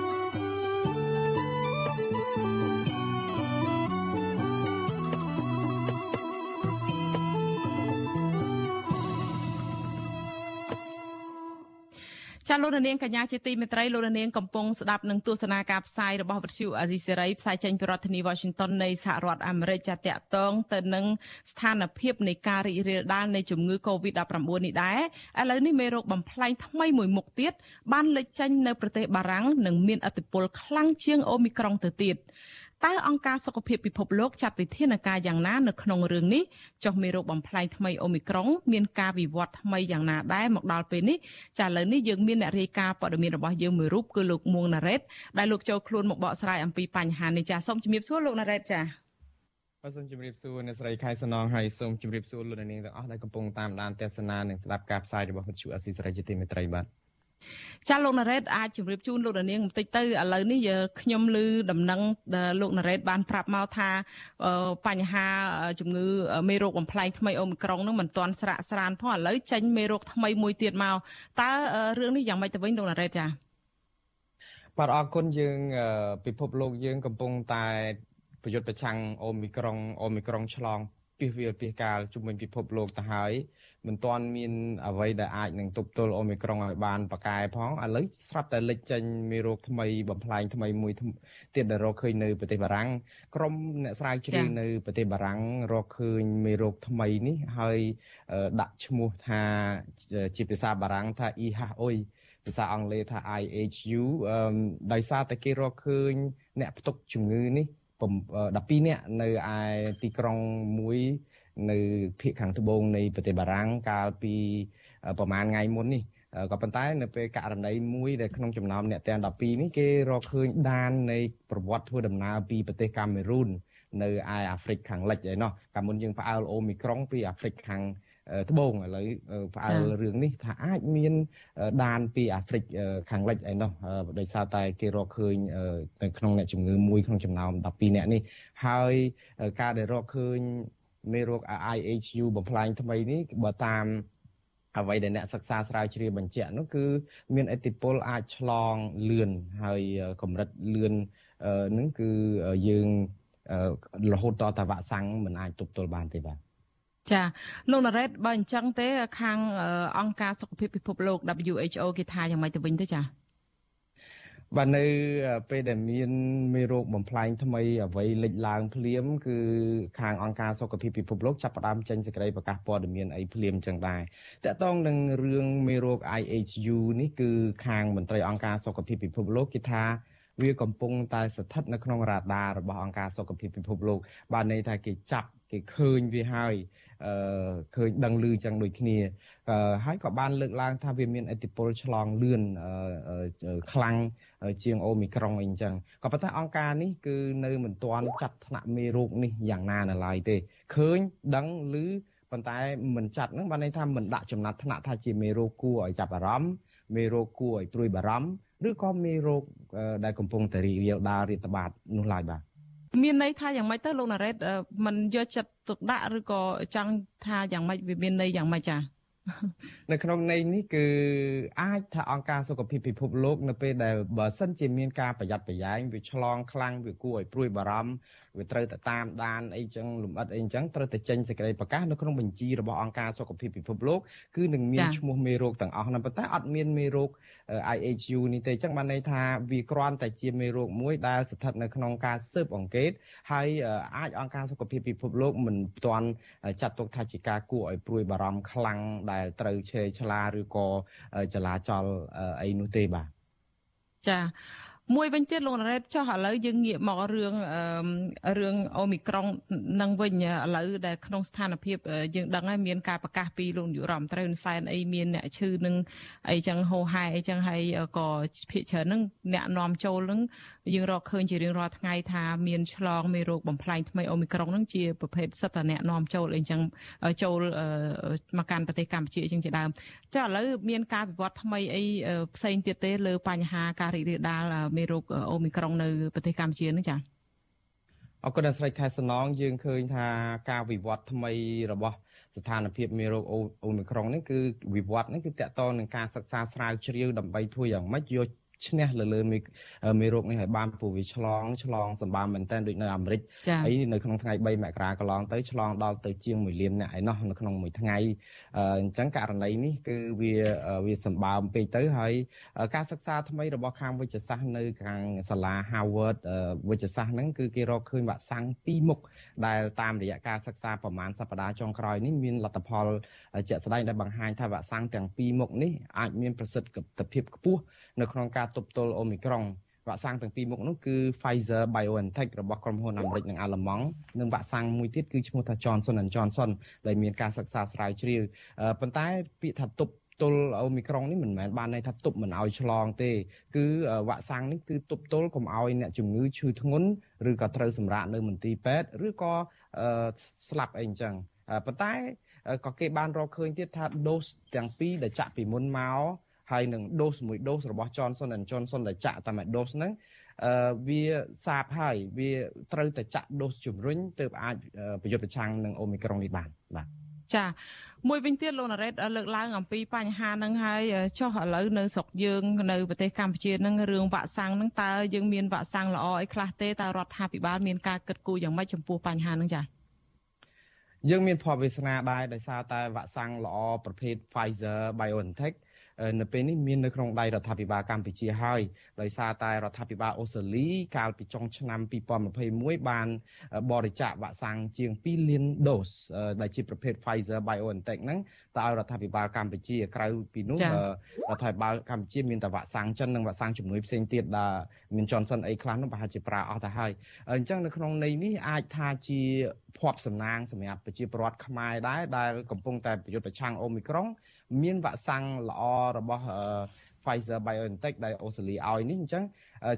ចាលោកនាងកញ្ញាជាទីមេត្រីលោកនាងកំពុងស្ដាប់នឹងទស្សនាការផ្សាយរបស់វិទ្យុអាស៊ីសេរីផ្សាយចេញពីរដ្ឋធានី Washington នៃសហរដ្ឋអាមេរិកចាតកតងទៅនឹងស្ថានភាពនៃការរីករាលដាលនៃជំងឺ Covid-19 នេះដែរឥឡូវនេះមេរោគបំផ្លែងថ្មីមួយមុខទៀតបានលេចចេញនៅប្រទេសបារាំងនិងមានឥទ្ធិពលខ្លាំងជាងអូមីក្រុងទៅទៀត តើអង្គការសុខភាពពិភពលោកចាត់វិធានការយ៉ាងណានៅក្នុងរឿងនេះចុះមេរោគបំផ្លែងថ្មីអូមីក្រុងមានការវិវត្តថ្មីយ៉ាងណាដែរមកដល់ពេលនេះចាឥឡូវនេះយើងមានអ្នករាយការណ៍ព័ត៌មានរបស់យើងមួយរូបគឺលោកមួងណារ៉េតដែលលោកចូលខ្លួនមកបកស្រាយអំពីបញ្ហានេះចាសូមជំរាបសួរលោកណារ៉េតចាបាទសូមជម្រាបសួរអ្នកស្រីខៃសណងហើយសូមជម្រាបសួរលោកនាងទាំងអស់ដែលកំពុងតាមដានទស្សនានិងស្ដាប់ការផ្សាយរបស់វិទ្យុអស៊ីសេរីជាទីមេត្រីបាទ ចាលោកណារ៉េតអាចជម្រាបជូនលោកនាងបន្តិចទៅឥឡូវនេះខ្ញុំឮដំណឹងលោកណារ៉េតបានប្រាប់មកថាបញ្ហាជំងឺមេរោគបំផ្លែងថ្មីអូមីក្រុងនឹងមិនទាន់ស្រាក់ស្រានផងឥឡូវចេញមេរោគថ្មីមួយទៀតមកតើរឿងនេះយ៉ាងម៉េចទៅវិញលោកណារ៉េតចាបាទអរគុណយើងពិភពលោកយើងកំពុងតែប្រយុទ្ធប្រឆាំងអូមីក្រុងអូមីក្រុងឆ្លងពីវាពីកាលជំនាញពិភពលោកទៅហើយ មិនទាន់មានអ្វីដែលអាចនឹងទប់ទល់អូមីក្រុងឲ្យបានប៉កែផងឥឡូវស្រាប់តែលេចចេញមេរោគថ្មីបំផ្លែងថ្មីមួយទៀតដែលរកឃើញនៅប្រទេសបារាំងក្រុមអ្នកស្រាវជ្រាវនៅប្រទេសបារាំងរកឃើញមេរោគថ្មីនេះហើយដាក់ឈ្មោះថាជាភាសាបារាំងថា EHOI ភាសាអង់គ្លេសថា IHU ដោយសារតែគេរកឃើញអ្នកផ្ទុកជំងឺនេះ12នាក់នៅឯទីក្រុងមួយ នៅភូមិខាងត្បូងនៃប្រទេសបារាំងកាលពីប្រហែលថ្ងៃមុននេះក៏ប៉ុន្តែនៅពេលករណីមួយដែលក្នុងចំណោមអ្នកទាំង12នេះគេរកឃើញដាននៃប្រវត្តិធ្វើដំណើរពីប្រទេសកាមេរូននៅឯអាហ្វ្រិកខាងលិចឯណោះកាលមុនយើងផ្អើលអូមីក្រុងពីអាហ្វ្រិកខាងត្បូងឥឡូវផ្អើលរឿងនេះថាអាចមានដានពីអាហ្វ្រិកខាងលិចឯណោះដោយសារតែគេរកឃើញនៅក្នុងអ្នកជំងឺមួយក្នុងចំណោម12អ្នកនេះហើយការដែលរកឃើញ មេរោគ IHU បំផ្លាញថ្មីនេះបើតាមអ្វីដែលអ្នកសិក្សាស្រាវជ្រាវបញ្ជាក់នោះគឺមានឥទ្ធិពលអាចឆ្លងលឿនហើយកម្រិតលឿននឹងគឺយើងរហូតតតែវ៉ាក់សាំងមិនអាចទប់ទល់បានទេបាទចាលោកណារ៉េតបើអញ្ចឹងទេ ខាងអង្គការសុខភាពពិភពលោក WHO គេថាយ៉ាងម៉េចទៅវិញទៅចា បាទនៅពេលដែលមានមេរោគបំផ្លាញថ្មីអ្វីលេចឡើងភ្លាមគឺខាងអង្គការសុខភាពពិភពលោកចាប់ផ្ដើមចេញសេចក្តីប្រកាសព័ត៌មានអីភ្លាមចឹងដែរតកតងនឹងរឿងមេរោគ IHU នេះគឺខាងមន្ត្រីអង្គការសុខភាពពិភពលោកគេថាវាកំពុងតែស្ថិតនៅក្នុងរ៉ាដារបស់អង្គការសុខភាពពិភពលោក បានន័យថាគេចាប់ គេឃើញវាហើយអឺឃើញដឹងឮចឹងដូចគ្នាហើយក៏បានលើកឡើងថាវាមានឥទ្ធិពលឆ្លងលឿនខ្លាំងជាងអូមីក្រុងអីចឹងក៏ប៉ុន្តែអង្គការនេះគឺនៅមិនទាន់ចាត់ថ្នាក់មេរោគនេះយ៉ាងណានៅឡើយទេឃើញដឹងឬប៉ុន្តែមិនចាត់ហ្នឹងបានន័យថាមិនដាក់ចំណាត់ថ្នាក់ថាជាមេរោគគួរឲ្យចាប់អារម្មណ៍មេរោគគួរឲ្យព្រួយបារម្ភឬក៏មេរោគដែលកំពុងតែរីករាលដាលរាតត្បាតនោះឡើយបាទ មានន័យថាយ៉ាងម៉េចទៅលោកណារ៉េតมันយកចិត្តទុកដាក់ឬក៏ចង់ថាយ៉ាងម៉េចវាមានន័យយ៉ាងម៉េចចានៅក្នុងន័យនេះគឺអាចថាអង្គការសុខភាពពិភពលោក នៅពេលដែលបើសិនជាមានការប្រយ័ត្នប្រយែងវាឆ្លងខ្លាំងវាគួរឲ្យព្រួយបារម្ភ វាត្រូវតែតាមដានអីចឹងលំអិតអីចឹងត្រូវតែចេញសេចក្តីប្រកាសនៅក្នុងបញ្ជីរបស់អង្គការសុខភាពពិភពលោកគឺនឹងមានឈ្មោះមេរោគទាំងអស់ហ្នឹងប៉ុន្តែអត់មានមេរោគ IHU នេះទេចឹងបានន័យថាវាគ្រាន់តែជាមេរោគមួយដែលស្ថិតនៅក្នុងការស៊ើបអង្កេតហើយអាចអង្គការសុខភាពពិភពលោកមិនទាន់ចាត់ទុកថាជាការគួរឲ្យព្រួយបារម្ភខ្លាំងដែលត្រូវឆេឆ្លាឬក៏ចលាចលអីនោះទេបាទចា មួយវិញទៀតលោកណារ៉េតចោះឥឡូវយើងងាកមករឿងរឿងអូមីក្រុងនឹងវិញឥឡូវដែលក្នុងស្ថានភាពយើងដឹងហើយមានការប្រកាសពីលោកនាយករដ្ឋមន្ត្រីហ៊ុនសែនអីមានអ្នកឈឺនឹងអីចឹងហោហែអីចឹងហើយក៏ភាកច្រើននឹងអ្នកនាំចូលនឹងយើងរកឃើញជារៀងរាល់ថ្ងៃថាមានឆ្លងមេរោគបំផ្លាញថ្មីអូមីក្រុងនឹងជាប្រភេទសិតតអ្នកនាំចូលអីចឹងចូលមកកាន់ប្រទេសកម្ពុជាអញ្ចឹងជាដើមចាឥឡូវមានការវិវត្តថ្មីអីផ្សេងទៀតទេលើបញ្ហាការរីករាលដាលមេរោគអូមីក្រុងនៅប្រទេសកម្ពុជានឹងចាអរគុណអ្នកស្រីខែសំណងយើងឃើញថាការវិវត្តថ្មីរបស់ស្ថានភាពមេរោគអូមីក្រុងនេះគឺវិវត្តនេះគឺតកតនឹងការសិក្សាស្រាវជ្រាវដើម្បីធ្វើយ៉ាងម៉េចយក ឈ្នះលើលើមេរោគនេះឲ្យបានព្រោះវាឆ្លងឆ្លងសម្បើមមែនតើដូចនៅអាមេរិកអីនៅក្នុងថ្ងៃ3មករាកន្លងទៅឆ្លងដល់ទៅជាង1លានអ្នកឯណោះនៅក្នុងមួយថ្ងៃអញ្ចឹងករណីនេះគឺវាវាសម្បើមពេកទៅហើយការសិក្សាថ្មីរបស់ខាងវិទ្យាសាស្ត្រនៅខាងសាលា Harvard វិទ្យាសាស្ត្រហ្នឹងគឺគេរកឃើញវាក់សាំងពីរមុខដែលតាមរយៈការសិក្សាប្រមាណសប្តាហ៍ចុងក្រោយនេះមានលទ្ធផលជាក់ស្ដែងដែលបង្ហាញថាវាក់សាំងទាំងពីរមុខនេះអាចមានប្រសិទ្ធភាពខ្ពស់នៅក្នុងការទប់ទល់អូមីក្រុងវ៉ាក់សាំងទាំងពីរមុខនោះគឺ Pfizer BioNTech របស់ក្រុមហ៊ុនអាមេរិកនិងអាល្លឺម៉ង់និងវ៉ាក់សាំងមួយទៀតគឺឈ្មោះថា Johnson Johnson ដែលមានការសិក្សាស្រាវជ្រាវប៉ុន្តែពាក្យថាទប់ទល់អូមីក្រុងនេះមិនមែនបានន័យថាទប់មិនឲ្យឆ្លងទេគឺវ៉ាក់សាំងនេះគឺទប់ទល់កុំឲ្យអ្នកជំងឺឈឺធ្ងន់ឬក៏ត្រូវសម្រាកនៅមន្ទីរពេទ្យឬក៏ស្លាប់អីអញ្ចឹងប៉ុន្តែក៏គេបានរកឃើញទៀតថាដូសទាំងពីរដែលចាក់ពីមុនមក ហើយនឹងដូសមួយដូសរបស់ Johnson Johnson ដែលចាក់តែមួយដូសហ្នឹងអឺវាសាបហើយវាត្រូវតែចាក់ដូសជំរុញទើបអាចប្រយុទ្ធប្រឆាំងនឹងអូមីក្រុងនេះបានបាទចាមួយវិញទៀតលោកណារ៉េតលើកឡើងអំពីបញ្ហាហ្នឹងហើយចុះឥឡូវនៅស្រុកយើងនៅប្រទេសកម្ពុជាហ្នឹងរឿងវាក់សាំងហ្នឹងតើយើងមានវាក់សាំងល្អអីខ្លះទេតើរដ្ឋាភិបាលមានការគិតគូរយ៉ាងម៉េចចំពោះបញ្ហាហ្នឹងចាយើងមានភ័ព្វវាសនាដែរដោយសារតែវាក់សាំងល្អប្រភេទ Pfizer BioNTech នៅពេលនេះមាននៅក្នុងដៃរដ្ឋាភិបាលកម្ពុជាហើយដោយសារតែរដ្ឋាភិបាលអូស្ត្រាលីកាលពីចុងឆ្នាំ2021បានបរិច្ចាគវ៉ាក់សាំងជាង2លានដូសដែលជាប្រភេទ Pfizer BioNTech ហ្នឹងទៅឲ្យរដ្ឋាភិបាលកម្ពុជាក្រៅពីនោះរដ្ឋាភិបាលកម្ពុជាមានតែវ៉ាក់សាំងចិននិងវ៉ាក់សាំងជំនួយផ្សេងទៀតដែលមាន Johnson អីខ្លះនោះប្រហែលជាប្រើអស់ទៅហើយអញ្ចឹងនៅក្នុងន័យនេះអាចថាជាភ័ព្វសំណាងសម្រាប់ប្រជាពលរដ្ឋខ្មែរដែរដែលកំពុងតែប្រយុទ្ធប្រឆាំងអូមីក្រុង មានវ៉ាក់សាំងល្អរបស់ Pfizer BioNTech ដែលអូស្ត្រាលីឲ្យនេះអញ្ចឹង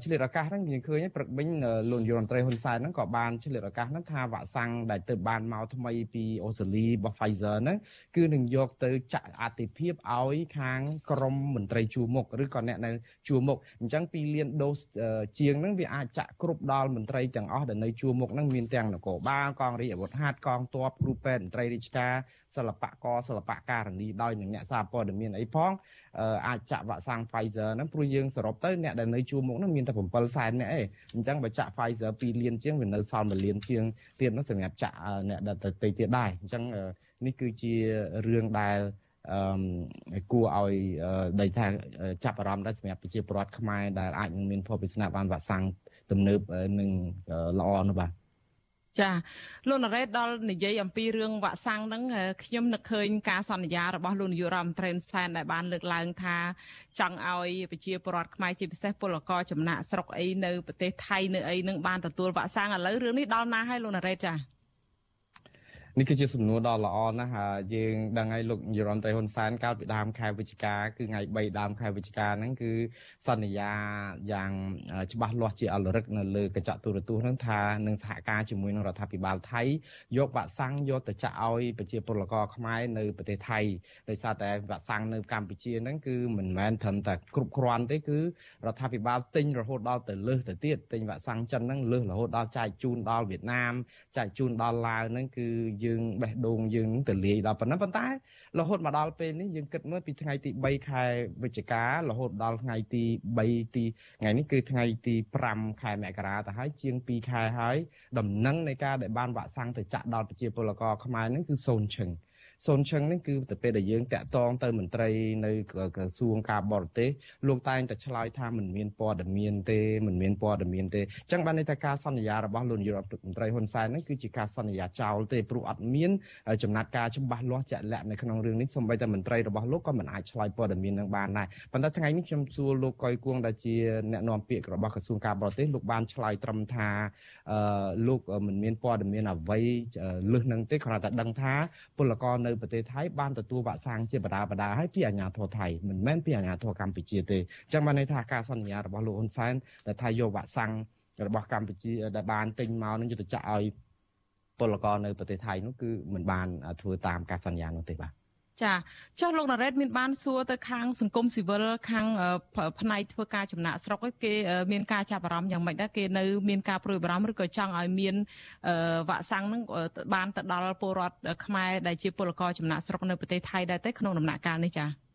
ឆ្លៀតឱកាសហ្នឹងយើងឃើញព្រឹកមិញលោកនាយរដ្ឋមន្ត្រីហ៊ុនសែនហ្នឹងក៏បានឆ្លៀតឱកាសហ្នឹងថាវ៉ាក់សាំងដែលទៅបានមកថ្មីពីអូស្ត្រាលីរបស់ Pfizer ហ្នឹងគឺនឹងយកទៅចាក់អតិភិបឲ្យខាងក្រមមន្ត្រីជួរមុខឬក៏អ្នកនៅជួរមុខអញ្ចឹង2លានដូសជាងហ្នឹងវាអាចចាក់គ្រប់ដល់មន្ត្រីទាំងអស់ដែលនៅជួរមុខហ្នឹងមានទាំងនគរបាលកងរាជអាវុធហត្ថកងទ័ពគ្រូពេទ្យមន្ត្រីរាជការសិល្បករសិល្បករនីដោយនឹងអ្នកសារព័ត៌មានអីផងអាចចាក់វ៉ាក់សាំង Pfizer ហ្នឹងព្រោះយើងសរុបទៅអ្នកដែលនៅជួរមុខហ្នឹងមានតែ7សែននាក់ឯងអញ្ចឹងបើចាក់ Pfizer 2លានជាងវានៅសល់1លានជាងទៀតហ្នឹងសម្រាប់ចាក់អ្នកដទៃទៀតដែរអញ្ចឹងនេះគឺជារឿងដែលអឺគួរឲ្យដីថាចាប់អារម្មណ៍ដែរសម្រាប់ប្រជាពលរដ្ឋខ្មែរដែលអាចនឹងមានភពវិស្នាបានវ៉ាក់សាំងទំនើបនឹងល្អនោះបាទ ចាលោកណារ៉េតដល់និយាយអំពីរឿងវ៉ាក់សាំងហ្នឹងខ្ញុំនឹកឃើញការសន្យារបស់លោកនាយករដ្ឋមន្ត្រីសែនដែលបានលើកឡើងថាចង់ឲ្យប្រជាពលរដ្ឋខ្មែរជាពិសេសពលករចំណាក់ស្រុកអីនៅប្រទេសថៃនៅអីនឹងបានទទួលវ៉ាក់សាំងឥឡូវរឿងនេះដល់ណាហើយលោកណារ៉េតចា នេះគឺជាសំណួរដ៏ល្អណាស់ហើយយើងដឹងហើយលោកនាយរដ្ឋមន្ត្រីហ៊ុនសែនកាលពីដើមខែវិច្ឆិកាគឺថ្ងៃ3ដើមខែវិច្ឆិកាហ្នឹងគឺសន្យាយ៉ាងច្បាស់លាស់ជាអលរិកនៅលើកញ្ចក់ទូរទស្សន៍ហ្នឹងថានឹងសហការជាមួយនឹងរដ្ឋាភិបាលថៃយកវ៉ាក់សាំងយកទៅចាក់ឲ្យប្រជាពលករខ្មែរនៅប្រទេសថៃដោយសារតែវ៉ាក់សាំងនៅកម្ពុជាហ្នឹងគឺមិនមែនត្រឹមតែគ្រប់គ្រាន់ទេគឺរដ្ឋាភិបាលទិញរហូតដល់ទៅលើសទៅទៀតទិញវ៉ាក់សាំងចិនហ្នឹងលើសរហូតដល់ចែកជូនដល់វៀតណាមចែកជូនដល់ឡាវហ្នឹងគឺយើងបេះដូងយើងនឹងទៅលាយដល់ប៉ុណ្ណឹងប៉ុន្តែរហូតមកដល់ពេលនេះយើងគិតមើលពីថ្ងៃទី3ខែវិច្ឆិការហូតដល់ថ្ងៃទី3ទីថ្ងៃនេះគឺថ្ងៃទី5ខែមករាទៅហើយជាង2ខែហើយដំណឹងនៃការដែលបានវាក់សាំងទៅចាក់ដល់ប្រជាពលករខ្មែរនឹងគឺសូនឈឹង សូនឈឹងនេះគឺទៅពេលដែលយើងតាក់ទងទៅមន្ត្រីនៅក្រសួងការបរទេសលោកតែងតែឆ្លើយថាមិនមានព័ត៌មានទេមិនមានព័ត៌មានទេអញ្ចឹងបានន័យថាការសន្យារបស់លោកនាយករដ្ឋមន្ត្រីហ៊ុនសែននេះគឺជាការសន្យាចោលទេព្រោះអត់មានចំណាត់ការច្បាស់លាស់ជាក់លាក់នៅក្នុងរឿងនេះសូម្បីតែមន្ត្រីរបស់លោកក៏មិនអាចឆ្លើយព័ត៌មាននឹងបានដែរប៉ុន្តែថ្ងៃនេះខ្ញុំសួរលោកកុយគួងដែលជាអ្នកនាំពាក្យរបស់ក្រសួងការបរទេសលោកបានឆ្លើយត្រឹមថាលោកមិនមានព័ត៌មានអ្វីលើសនឹងទេគ្រាន់តែដឹងថាពលករនៅប្រទេសថៃបានទទួលវ៉ាក់សាំងជាបដាបដាហើយពីអាជ្ញាធរថៃមិនមែនពីអាជ្ញាធរកម្ពុជាទេអញ្ចឹងបានន័យថាការសន្យារបស់លោកហ៊ុនសែនដែលថាយកវ៉ាក់សាំងរបស់កម្ពុជាដែលបានទិញមកនឹងយុទ្ធចាក់ឲ្យពលករនៅប្រទេសថៃនោះគឺមិនបានធ្វើតាមការសន្យានោះទេបាទ ចាចុះលោកណារ៉េតមានបានសួរទៅខាងសង្គមស៊ីវិលខាងផ្នែកធ្វើការចំណាក់ស្រុកគេ មានការចាប់អារម្មណ៍យ៉ាងម៉េចដែរគេនៅមានការព្រួយបារម្ភឬក៏ចង់ឲ្យមានវ៉ាក់សាំងនឹងបានទៅដល់ពលរដ្ឋខ្មែរដែលជាពលករចំណាក់ស្រុកនៅប្រទេសថៃដែរទេក្នុងដំណាក់កាលនេះចា៎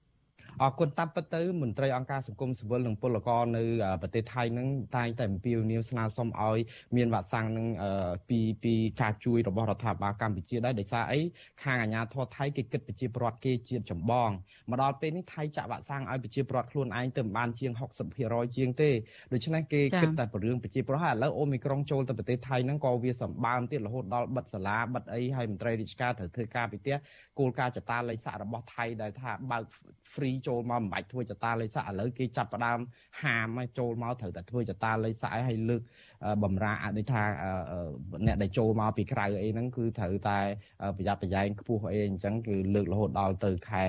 អរគុណតាមពិតទៅមន្ត្រីអង្គការសង្គមស៊ីវិលនិងពលករនៅប្រទេសថៃនឹងតែងតែអំពាវនាវស្នើសុំឲ្យមានវ៉ាក់សាំងនឹងពីពីការជួយរបស់រដ្ឋាភិបាលកម្ពុជាដែរដោយសារអីខាងអាជ្ញាធរថៃគេគិតប្រជាពលរដ្ឋគេជាតិចម្បងមកដល់ពេលនេះថៃចាក់វ៉ាក់សាំងឲ្យប្រជាពលរដ្ឋខ្លួនឯងទៅបានជាង60%ជាងទេដូច្នេះគេគិតតែប្ររឿងប្រជាពលរដ្ឋហើយឥឡូវអូមីក្រុងចូលទៅប្រទេសថៃហ្នឹងក៏វាសម្បើមទៀតរហូតដល់បិទសាលាបិទអីហើយមន្ត្រីរាជការត្រូវធ្វើការពីផ្ទះគោលការណ៍ចតាលេខសាក់របស់ថៃដែលថាបើក free ចូលមកមិនបាច់ធ្វើចតាលេខសាក់ឥឡូវគេចាប់ផ្ដើមហាមឲ្យចូលមកត្រូវតែធ្វើចតាលេខសាក់ឲ្យលើកបំរាអដូចថាអ្នកដែលចូលមកពីក្រៅអីហ្នឹងគឺត្រូវតែប្រយ័ត្នប្រយែងខ្ពស់អីអញ្ចឹងគឺលើករហូតដល់ទៅខែ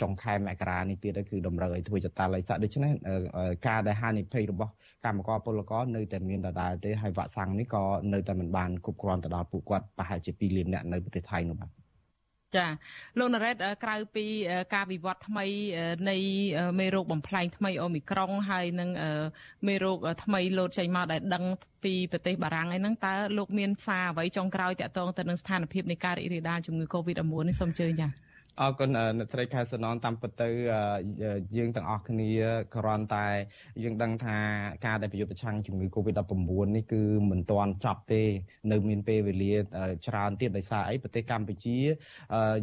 ចុងខែមករានេះទៀតគឺតម្រូវឲ្យធ្វើចតាលេខសាក់ដូច្នេះការដែលហានិភ័យរបស់កម្មករពលករនៅតែមានដដែលទេហើយវ៉ាក់សាំងនេះក៏នៅតែមិនបានគ្រប់គ្រាន់ទៅដល់ពួកគាត់ប្រហែលជា2លានអ្នកនៅប្រទេសថៃនោះបាទ ចាលោកណារ៉េតក្រៅពីការវិវត្តថ្មីនៃមេរោគបំផ្លែងថ្មីអូមីក្រុងហើយនឹងមេរោគថ្មីលោតចេញមកដែលដឹងពីប្រទេសបារាំងអីហ្នឹងតើលោកមានសារអ្វីចុងក្រោយតាក់ទងទៅនឹងស្ថានភាពនៃការរីករាលដាលជំងឺ Covid-19 នេះសូមអញ្ជើញចា អរគុណអ្នកស្រីខែសំណនតាមពិតទៅយើងទាំងអស់គ្នាគ្រាន់តែ យើងដឹងថាការដែលប្រយុទ្ធប្រឆាំងជំងឺ Covid-19 នេះគឺមិនទាន់ចប់ទេ នៅមានពេលវេលាច្រើនទៀតដោយសារអីប្រទេសកម្ពុជា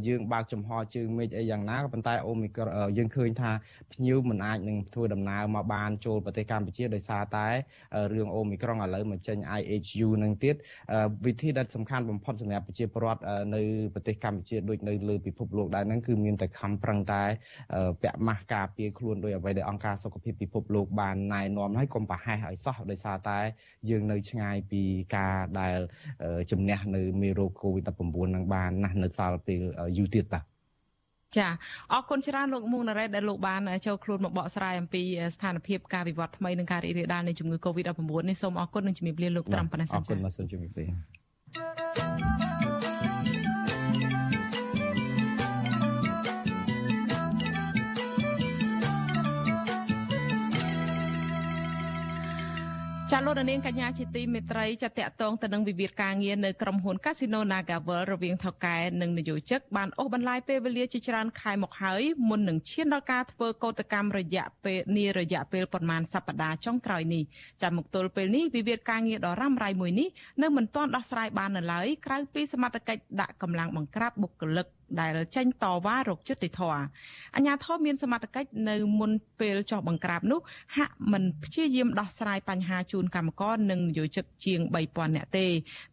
យើងបើកចំហជើងមេឃអីយ៉ាងណាក៏ប៉ុន្តែអូមីក្រយើងឃើញថាភ្ញៀវមិនអាចនឹងធ្វើដំណើរមកបានចូលប្រទេសកម្ពុជាដោយសារតែរឿងអូមីក្រុងឥឡូវមកចេញ IHU នឹងទៀតវិធីដែលសំខាន់បំផុតសម្រាប់ប្រជាពលរដ្ឋនៅប្រទេសកម្ពុជាដូចនៅលើពិភពលោកដែរហ្នឹងគឺមានតែខំប្រឹងតែពាក់ម៉ាស់ការពារខ្លួនដោយអ្វីដែលអង្គការសុខភាពពិភពលោកបានណែនាំហើយកុំប្រហែសឲ្យសោះដោយសារតែយើងនៅឆ្ងាយពីការដែលជំនះនៅមេរោគ COVID-19 នឹងបានណាស់នៅសាលពេលយូរទៀតបាទចាអរគុណច្រើនលោកមុងណារ៉េតដែលលោកបានចូលខ្លួនមកបកស្រាយអំពីស្ថានភាពការវិវត្តថ្មីនិងការរីករាលដាលនៃជំងឺ Covid-19 នេះសូមអរគុណនិងជំរាបលាលោកត្រឹមប៉ុណ្ណេះសិនចាអរគុណមកសូមជំរាបលា ចចាលោកនាងកញ្ញាជាទីមេត្រីចាតកតងទៅនឹងវិវាទការងារនៅក្រុមហ៊ុន Casino Nagavel រវាងថៅកែនិងនយោជិកបានអូសបន្លាយពេលវេលាជាច្រើនខែមកហើយមុននឹងឈានដល់ការធ្វើកោតកម្មរយៈពេលនារយៈពេលប្រមាណសប្តាហ៍ចុងក្រោយនេះចាមកទល់ពេលនេះវិវាទការងារដ៏រ៉ាំរ៉ៃមួយនេះនៅមិនទាន់ដោះស្រាយបាននៅឡើយក្រៅពីសមត្ថកិច្ចដាក់កម្លាំងបង្ក្រាបបុគ្គលិកដែលចេញតវ៉ារកយុត្តិធម៌អាជ្ញាធរមានសមត្ថកិច្ចនៅមុនពេលចោះបង្ក្រាបនោះហាក់មិនព្យាយាមដោះស្រាយបញ្ហាជូនកម្មករនិងនិយោជិកជាង3000នាក់ទេ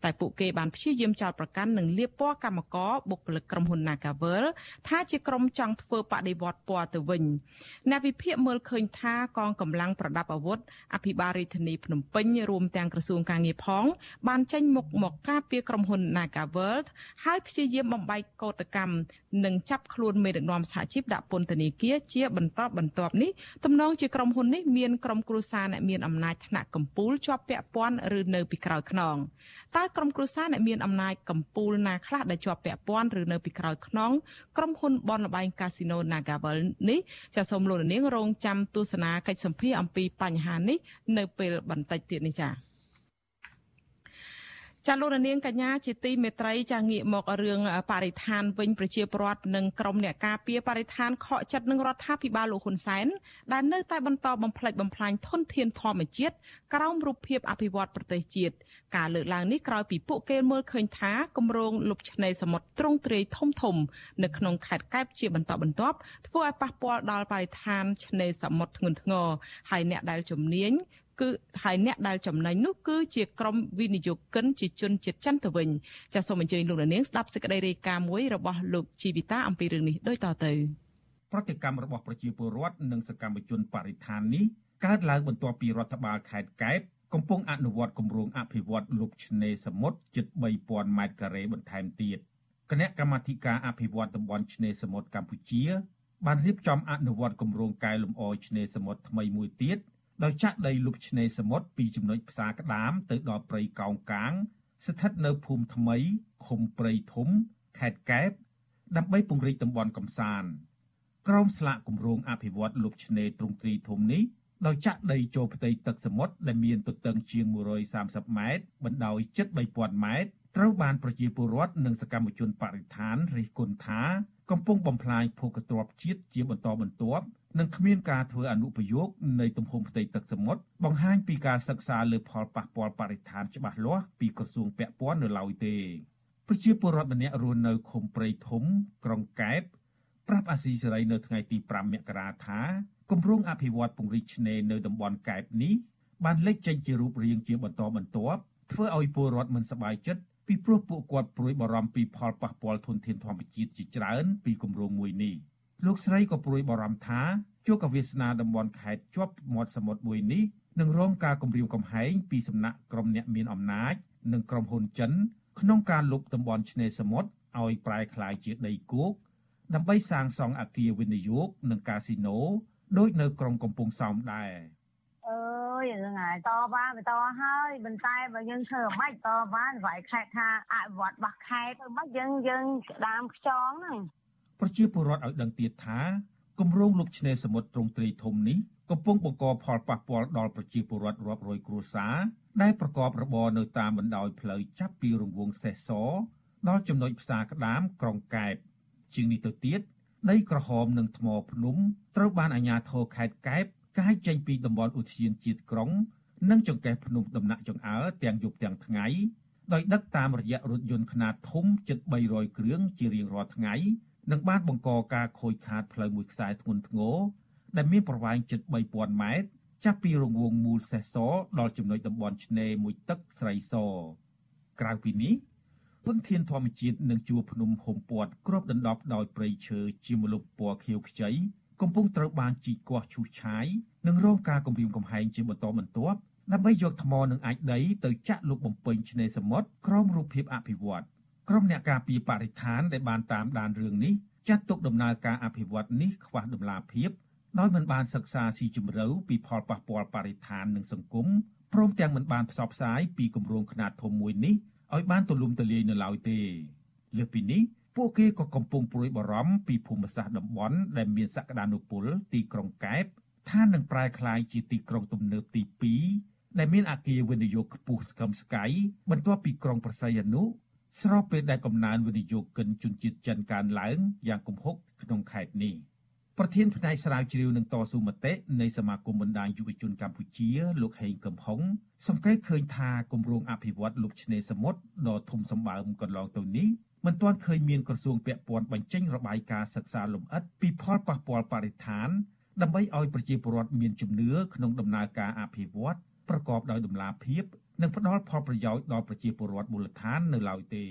តែពួកគេបានព្យាយាមចោទប្រកាន់និងលាបពណ៌កម្មករបុគ្គលិកក្រុមហ៊ុន Nagavel ថាជាក្រុមចង់ធ្វើបដិវត្តពណ៌ទៅវិញអ្នកវិភាគមើលឃើញថាកងកម្លាំងប្រដាប់អាវុធអភិបាលរាជធានីភ្នំពេញរួមទាំងក្រសួងការងារផង បានចេញមុខមកការពារក្រុមហ៊ុន Nagavel ហើយព្យាយាមបំបែកកោតកម្មនិងចាប់ខ្លួនមេដឹកនាំសហជីពដាក់ពន្ធនាគារជាបន្តបន្ទាប់នេះទំនងជាក្រុមហ៊ុននេះមានក្រុមគ្រួសារអ្នកមានអំណាចថ្នាក់កម្ពុជាជាប់ពាក់ព័ន្ធឬនៅពីក្រោយខ្នងតើក្រុមគ្រួសារអ្នកមានអំណាចកម្ពុជាណាខ្លះដែលជាប់ពាក់ព័ន្ធឬនៅពីក្រោយខ្នងក្រុមហ៊ុនបនលបែងកាស៊ីណូ Nagavel នេះចាសសូមលោកនាងរងចាំទស្សនាកិច្ចសម្ភារអំពីបញ្ហានេះនៅពេលបន្តិចទៀតនេះចា៎ ចាលោកនាងកញ្ញាជាទីមេត្រីចាងាកមករឿងបរិស្ថានវិញប្រជាពលរដ្ឋនិងក្រុមអ្នកការពារបរិស្ថានខកចិត្តនឹងរដ្ឋាភិបាលលោកហ៊ុនសែនដែលនៅតែបន្តបំផ្លិចបំផ្លាញធនធានធម្មជាតិក្រោមរូបភាពអភិវឌ្ឍប្រទេសជាតិការលើកឡើងនេះក្រោយពីពួកគេមើលឃើញថាគម្រោងលុបឆ្នេរសមុទ្រទ្រង់ទ្រាយធំធំនៅក្នុងខេត្តកែបជាបន្តបន្ទាប់ធ្វើឲ្យប៉ះពាល់ដល់បរិស្ថានឆ្នេរសមុទ្រធ្ងន់ធ្ងរហើយអ្នកដែលជំនាញ គឺហើយអ្នកដែលចំណេញនោះគឺជាក្រុមវិនិយោគិនជាជនជាតិចិនទៅវិញចាសសូមអញ្ជើញលោកនាងស្ដាប់សេចក្តីរាយការណ៍មួយរបស់លោកជីវិតាអំពីរឿងនេះដូចតទៅប្រតិកម្មរបស់ប្រជាពលរដ្ឋនិងសកម្មជនបរិស្ថាននេះកើតឡើងបន្ទាប់ពីរដ្ឋបាលខេត្តកែបកំពុងអនុវត្តគម្រោងអភិវឌ្ឍលុបឆ្នេរសមុទ្រជិត3000ម៉ែត្រការ៉េបន្ថែមទៀតគណៈកម្មាធិការអភិវឌ្ឍតំបន់ឆ្នេរសមុទ្រកម្ពុជាបានរៀបចំអនុវត្តគម្រោងកែលម្អឆ្នេរសមុទ្រថ្មីមួយទៀត ដោយចាក់ដីលុបឆ្នេរសមុទ្រពីចំណុចផ្សារក្តាមទៅដល់ព្រៃកោងកាង ស្ថិតនៅភូមិថ្មីឃុំព្រៃធំខេត្តកែបដើម្បីពង្រីកតំបន់កំសាន្តក្រមស្លាកគម្រោងអភិវឌ្ឍលុបឆ្នេរទ្រង់ទ្រីធំនេះដោយចាក់ដីចូលផ្ទៃទឹកសមុទ្រដែលមានទទឹងជាង130ម៉ែត្របណ្ដោយជិត3000ម៉ែត្រត្រូវបានប្រជាពលរដ្ឋនិងសកម្មជនបរិស្ថានរិះគន់ថា កំពុងបំផ្លាញភូមិទ្របជាតិជាបន្តបន្ទាប់និងគ្មានការធ្វើអនុប្រយោគនៃទំហំផ្ទៃទឹកសមុទ្របង្ហាញពីការសិក្សាលើផលប៉ះពាល់បរិស្ថានច្បាស់លាស់ពីក្រសួងពាក់ព័ន្ធនៅឡើយទេប្រជាពលរដ្ឋម្នាក់រស់នៅឃុំព្រៃធំ ក្រុងកែបប្រាប់អាស៊ីសេរីនៅថ្ងៃទី5មករាថាគម្រោងអភិវឌ្ឍពង្រីកឆ្នេរនៅតំបន់កែបនេះបានលេចចេញជារូបរាងជាបន្តបន្ទាប់ធ្វើឲ្យពលរដ្ឋមិនសប្បាយចិត្ត ពីព្រោះពួកគាត់ព្រួយបារម្ភពីផលប៉ះពាល់ធនធានធម្មជាតិជាច្រើន ពីគម្រោងមួយនេះ។លោកស្រីក៏ព្រួយបារម្ភថាជួកវាសនាតំបន់ខេត្តជាប់មាត់សមុទ្រមួយនេះនឹងរងការគំរាមកំហែងពីសំណាក់ក្រុមអ្នកមានអំណាច និងក្រុមហ៊ុនចិន ក្នុងការលុបតំបន់ឆ្នេរសមុទ្រឲ្យប្រែក្លាយជាដីគោកដើម្បីសាងសង់អគារវិនិយោគនិងកាស៊ីណូដូចនៅក្រុងកំពង់សោមដែរអើ យហ្នឹងហើយតវ៉ាបន្តហើយប៉ុន្តែបើយើងធ្វើមិនតវ៉ាវាយខេត្តថាអភិវឌ្ឍបោះខេត្តទៅមកយើងយើងក្តាមខ្យងហ្នឹងប្រជាពលរដ្ឋឲ្យដឹងទៀតថាគម្រោងលុបឆ្នេរសមុទ្រទ្រង់ទ្រាយធំនេះកំពុងបង្កផលប៉ះពាល់ដល់ប្រជាពលរដ្ឋរាប់រយគ្រួសារដែលប្រកបរបរនៅតាមបណ្ដោយផ្លូវចាប់ពីរង្វង់សេះសដល់ចំណុចផ្សារក្តាមក្រុងកែបជាងនេះទៅទៀតដីក្រហមនិងថ្មភ្នំត្រូវបានអាជ្ញាធរខេត្តកែប កាយចេញពីតំបន់ឧទ្យានជាតិក្រុង និងចង្កេះភ្នំដំណាក់ចង្អើទាំងយប់ទាំងថ្ងៃដោយដឹកតាមរយៈរថយន្តខ្នាតធំជិត300គ្រឿងជារៀងរាល់ថ្ងៃនឹងបានបង្កការខូចខាតផ្លូវមួយខ្សែធ្ងន់ធ្ងរដែលមានប្រវែងជិត3000ម៉ែត្រចាប់ពីរង្វង់មូលសេះសដល់ចំណុចតំបន់ឆ្នេរមួយទឹកស្រីសក្រៅពីនេះពន្ធធានធម្មជាតិនិងជួរភ្នំហុំពាត់គ្របដណ្ដប់ដោយព្រៃឈើជាម្លប់ពណ៌ខៀវខ្ចី កំពុងត្រូវបានជីកគាស់ឈូសឆាយនិងរងការគំរាមកំហែងជាបន្តបន្ទាប់ដើម្បីយកថ្មនិងអាចដីទៅចាក់លុបបំពេញឆ្នេរសមុទ្រក្រោមរូបភាពអភិវឌ្ឍន៍ក្រុមអ្នកការពារបរិស្ថានដែលបានតាមដានរឿងនេះចាត់ទុកដំណើរការអភិវឌ្ឍនេះខ្វះដំណាភាពដោយមិនបានសិក្សាស៊ីជម្រៅពីផលប៉ះពាល់បរិស្ថាននិងសង្គមព្រមទាំងមិនបានផ្សព្វផ្សាយពីគម្រោងខ្នាតធំមួយនេះឲ្យបានទូលំទូលាយនៅឡើយទេលើសពីនេះ ពួកគេក៏កំពុងព្រួយបារម្ភពីភូមិសាស្ត្រតំបន់ដែលមានសក្តានុពលទីក្រុងកែបថានឹងប្រែក្លាយជាទីក្រុងទំនើបទី2ដែលមានអគារវិនិយោគខ្ពស់ស្កឹមស្កៃបន្ទាប់ពីក្រុងប្រស័យអនុស្របពេលដែលកំណើនវិនិយោគិនជនជាតិចិនកើនឡើងយ៉ាងគំហុកក្នុងខេត្តនេះប្រធានផ្នែកស្រាវជ្រាវនឹងតស៊ូមតិនៃសមាគមបណ្ដាញយុវជនកម្ពុជាលោកហេងកំហុងសង្កេតឃើញថាគម្រោងអភិវឌ្ឍលុបឆ្នេរសមុទ្រដ៏ធំសម្បើមកន្លងទៅនេះ មិនទាន់ឃើញមានក្រសួងពាក់ព័ន្ធបញ្ចេញរបាយការណ៍សិក្សាលម្អិតពីផលប៉ះពាល់បរិស្ថានដើម្បីឲ្យប្រជាពលរដ្ឋមានជំនឿក្នុងដំណើរការអភិវឌ្ឍប្រកបដោយតម្លាភាព និងផ្ដល់ផលប្រយោជន៍ដល់ប្រជាពលរដ្ឋមូលដ្ឋាននៅឡើយទេ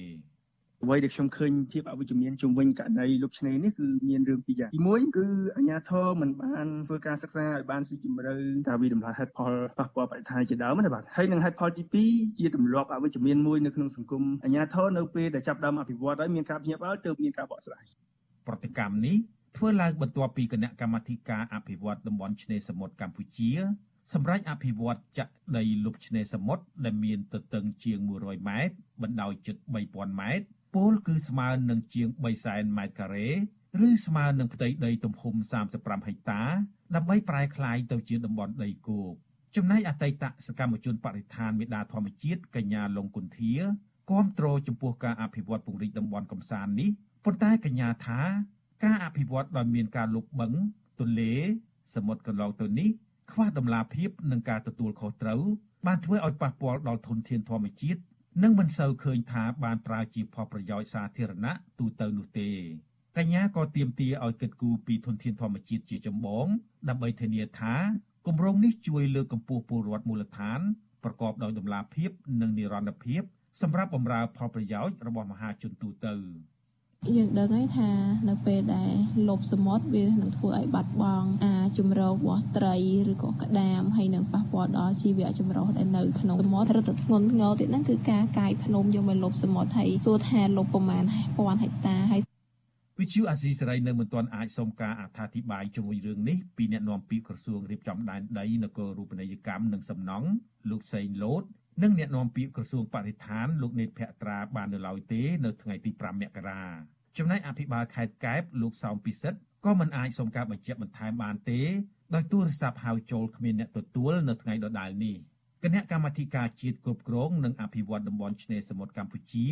អ្វីដែលខ្ញុំឃើញភាពអវិជ្ជមានជំវិញករណីលុបឆ្នេរនេះគឺមានរឿងពីរយ៉ាងទី1គឺអាជ្ញាធរមិនបានធ្វើការសិក្សាឲ្យបានស៊ីជម្រៅតាវិតម្លៃហេតុផលប៉ះពាល់បរិស្ថានជាដើមណាបាទហើយនឹងហេតុផលទី2ជាទម្លាប់អវិជ្ជមានមួយនៅក្នុងសង្គមអាជ្ញាធរនៅពេលដែលចាប់ដើមអភិវឌ្ឍហើយមានការភ្ញាក់ផ្អើលទើបមានការបកស្រាយប្រតិកម្មនេះធ្វើឡើងបន្ទាប់ពីគណៈកម្មាធិការអភិវឌ្ឍតំបន់ឆ្នេរសមុទ្រកម្ពុជាសម្រាប់អភិវឌ្ឍចាក់ដីលុបឆ្នេរសមុទ្រដែលមានទទឹងជាង100ម៉ែត្របណ្ដោយជិត3000ម៉ែត្រ ពលគឺស្មើនឹងជាង300,000ម៉ែត្រការ៉េឬស្មើនឹងផ្ទៃដីទំហំ35ហិកតា ដើម្បីប្រែក្លាយទៅជាតំបន់ដីគោកចំណែកអតីតសកម្មជនបរិស្ថានមេដាធម្មជាតិកញ្ញាលងគុន្ធាគាំទ្រចំពោះការអភិវឌ្ឍពង្រីកតំបន់កំសាន្តនេះប៉ុន្តែកញ្ញាថាការអភិវឌ្ឍដោយមានការលុបបឹងទន្លេ សមុទ្រកន្លងទៅនេះខ្វះដំណាភាពនិងការទទួលខុសត្រូវបានធ្វើឲ្យប៉ះពាល់ដល់ធនធានធម្មជាតិ និងមិនសូវឃើញថាបានប្រើជាផលប្រយោជន៍សាធារណៈទូទៅនោះទេកញ្ញាក៏ទាមទារឲ្យគិតគូរពីធនធានធម្មជាតិជាចម្បងដើម្បីធានាថាគម្រោងនេះជួយលើកកម្ពស់ពលរដ្ឋមូលដ្ឋានប្រកបដោយតម្លាភាពនិងនិរន្តរភាពសម្រាប់បម្រើផលប្រយោជន៍របស់មហាជនទូទៅ យើងដឹងហើយថានៅពេលដែលលបសមុទ្រវានឹងធ្វើឲ្យបាត់បង់អាជំរករបស់ត្រីឬក៏ក្តាមហើយនឹងប៉ះពាល់ដល់ជីវៈចម្រុះដែលនៅក្នុងសមុទ្ររឹតធ្ងន់ធ្ងរទៀតហ្នឹងគឺការកាយភ្នំយកមកលបសមុទ្រហើយសួរថាលបប្រមាណពាន់ហិកតាហើយវិទ្យុអាស៊ីសេរីនៅមិនទាន់អាចសុំការអត្ថាធិប្បាយជុំវិញរឿងនេះពីអ្នកនាំពាក្យក្រសួងរៀបចំដែនដីនគររូបនីយកម្មនិងសំណង់លោកសេងលូត និងអ្នកនាំពាក្យក្រសួងបរិស្ថានលោកនេតភក្ត្រាបាននៅឡើយទេនៅថ្ងៃទី5មករាចំណែកអភិបាលខេត្តកែបលោកសោមពិសិដ្ឋក៏មិនអាចសុំការបញ្ជាក់បន្ថែមបានទេដោយទូរស័ព្ទហៅចូលគ្មានអ្នកទទួលនៅថ្ងៃដដែលនេះគណៈកម្មាធិការជាតិគ្រប់គ្រងនិងអភិវឌ្ឍតំបន់ឆ្នេរសមុទ្រកម្ពុជា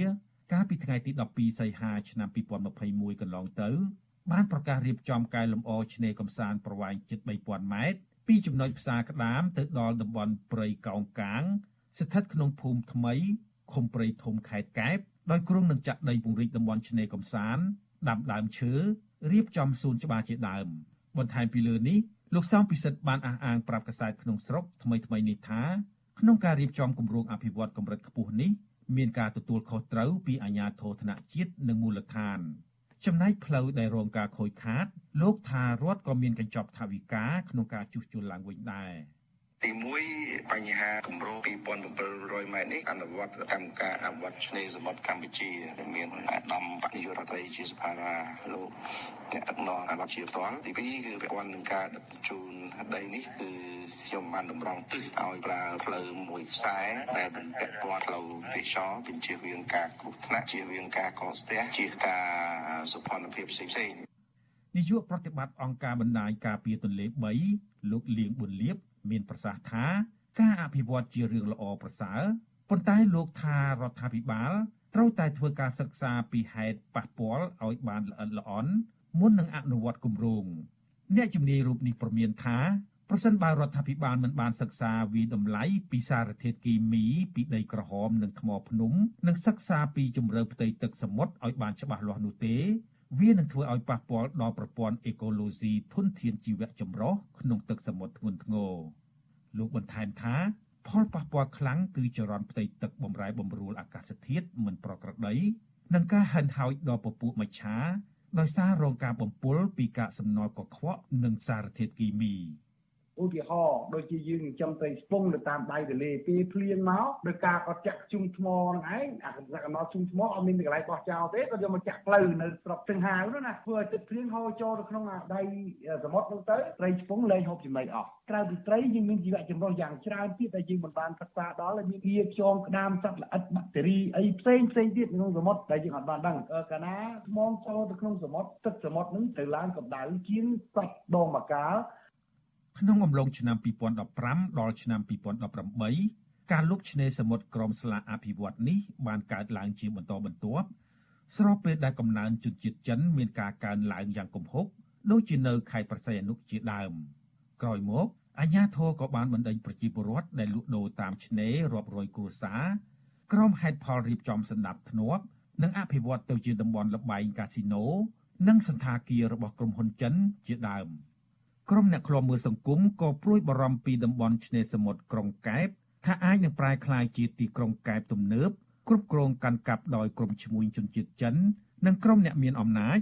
កាលពីថ្ងៃទី12សីហាឆ្នាំ2021កន្លងទៅ បានប្រកាសរៀបចំកែលម្អឆ្នេរកំសាន្តប្រវែងជិត3000ម៉ែត្រពីចំណុចផ្សារក្តាមទៅដល់តំបន់ព្រៃកោងកាង ស្ថិតក្នុងភូមិថ្មីឃុំព្រៃធំខេត្តកែបដោយគ្រងនឹងចាក់ដីពង្រីកតំបន់ឆ្នេរកំសាន្តដាំដើមឈើរៀបចំសួនច្បារជាដើម បន្ថែមពីលើនេះលោកសំពិសិដ្ឋបានអះអាងប្រាប់កាសែតក្នុងស្រុកថ្មីថ្មីនេះថាក្នុងការរៀបចំគម្រោងអភិវឌ្ឍកម្រិតខ្ពស់នេះមានការទទួលខុសត្រូវពីអាជ្ញាធរថ្នាក់ជាតិនិងមូលដ្ឋាន ចំណែកផ្លូវដែលរងការខូចខាត លោកថារដ្ឋក៏មានកញ្ចប់ថវិកាក្នុងការជួសជុលឡើងវិញដែរ។ ទី1បញ្ហាគម្រោង2700ម៉ែត្រនេះអនុវត្តកម្មការអភិវឌ្ឍឆ្នេរសមុទ្រកម្ពុជាដែលមានអាដាមបនិយោរដ្ឋីជាសភារាលោកអ្នកដឹកនាំអភិវឌ្ឍជាផ្ទាល់ទី2គឺពាក់ព័ន្ធនឹងការដឹកជូនដីនេះគឺខ្ញុំបានតម្រង់ទិសឲ្យប្រើផ្លូវមួយខ្សែដែលមិនពាក់ព័ន្ធផ្លូវទេសចរពីជៀសវាងការគ្រោះថ្នាក់ជៀសវាងការកកស្ទះជៀសការសុខភាពផ្សេងៗនាយកប្រតិបត្តិអង្គការបណ្ដាញការពារទន្លេ3លោកលៀងប៊ុនលៀប មានប្រសាសន៍ថាការអភិវឌ្ឍជារឿងល្អប្រសើរប៉ុន្តែលោកថារដ្ឋាភិបាលត្រូវតែធ្វើការសិក្សាពីហេតុប៉ះពាល់ឲ្យបានល្អិតល្អន់មុននឹងអនុវត្តគម្រោងអ្នកជំនាញរូបនេះប្រមានថាប្រសិនបើរដ្ឋាភិបាលមិនបានសិក្សាវិតម្លៃពីសារធាតុគីមីពីដីក្រហមនិងថ្មភ្នំនិងសិក្សាពីជម្រៅផ្ទៃទឹកសមុទ្រឲ្យបានច្បាស់លាស់នោះទេ វានឹងធ្វើឲ្យប៉ះពាល់ដល់ប្រព័ន្ធអេកូឡូស៊ីធនធានជីវៈចម្រុះក្នុងទឹកសមុទ្រធ្ងន់ធ្ងរលោកបន្ថែមថាផលប៉ះពាល់ខ្លាំងគឺចរន្តផ្ទៃទឹកបំរែបំរួលអាកាសធាតុមិនប្រក្រតីនិងការហិនហោចដល់ពពួកមច្ឆាដោយសាររងការបំពុលពីកាកសំណល់កខ្វក់និងសារធាតុគីមី។ ឧទាហរណ៍ដូចជាយើងចិញ្ចឹមត្រីស្ពងនៅតាមដៃទន្លេពេលភ្លៀងមកដោយការគាត់ចាក់ជុំថ្មហ្នឹងឯងអាសកម្មជុំថ្មអត់មានកន្លែងបោះចោលទេគាត់យកមកចាក់ផ្លូវនៅស្រុកសឹងហាវនោះណាធ្វើឲ្យទឹកភ្លៀងហូរចូលទៅក្នុងអាដៃសមុទ្រហ្នឹងទៅត្រីស្ពងលែងហូបចំណីអស់ក្រៅពីត្រីយើងមានជីវៈចម្រុះយ៉ាងច្រើនទៀតដែលយើងមិនបានសិក្សាដល់ហើយមានវាខ្យងក្តាមសត្វល្អិតបាក់តេរីអីផ្សេងផ្សេងទៀតក្នុងសមុទ្រដែលយើងអត់បានដឹងកាលណាថ្មចូលទៅក្នុងសមុទ្រទឹកសមុទ្រហ្នឹងទៅឡើងកម្ដៅជាងសត្វដងមកកាល ក្នុងអំឡុងឆ្នាំ2015ដល់ឆ្នាំ2018ការលុបឆ្នេរសមុទ្រក្រមស្លាកអភិវឌ្ឍនេះបានកើតឡើងជាបន្តបន្ទាប់ស្របពេលដែលកំណើនជនជាតិចិនមានការកើនឡើងយ៉ាងគំហុកដូចជានៅខេត្តប្រស័យអនុជាដើមក្រោយមកអាជ្ញាធរក៏បានបណ្ដេញប្រជាពលរដ្ឋដែលលក់ដូរតាមឆ្នេររាប់រយគ្រួសារក្រុមហេតុផលរៀបចំសម្ដាប់ធ្នាប់និងអភិវឌ្ឍទៅជាតំបន់លបែងកាស៊ីណូនិងសន្តាគាររបស់ក្រុមហ៊ុនចិនជាដើម ក្រុមអ្នកឃ្លាំមើលសង្គមក៏ព្រួយបារម្ភពីតំបន់ឆ្នេរសមុទ្រក្រុងកែបថាអាចនឹងប្រែក្លាយជាទីក្រុងកែបទំនើបគ្រប់គ្រងកាន់កាប់ដោយក្រុមឈ្មួញជនជាតិចិន និងក្រុមអ្នកមានអំណាច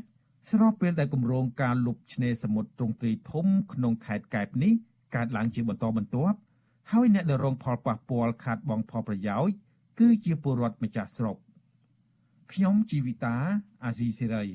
ស្របពេលដែលគម្រោងការលុបឆ្នេរសមុទ្រទ្រង់ទ្រាយធំក្នុងខេត្តកែបនេះកើតឡើងជាបន្តបន្ទាប់ហើយអ្នកដែលរងផលប៉ះពាល់ខាតបង់ផលប្រយោជន៍គឺជាពលរដ្ឋម្ចាស់ស្រុកខ្ញុំជីវិតាអាស៊ីសេរី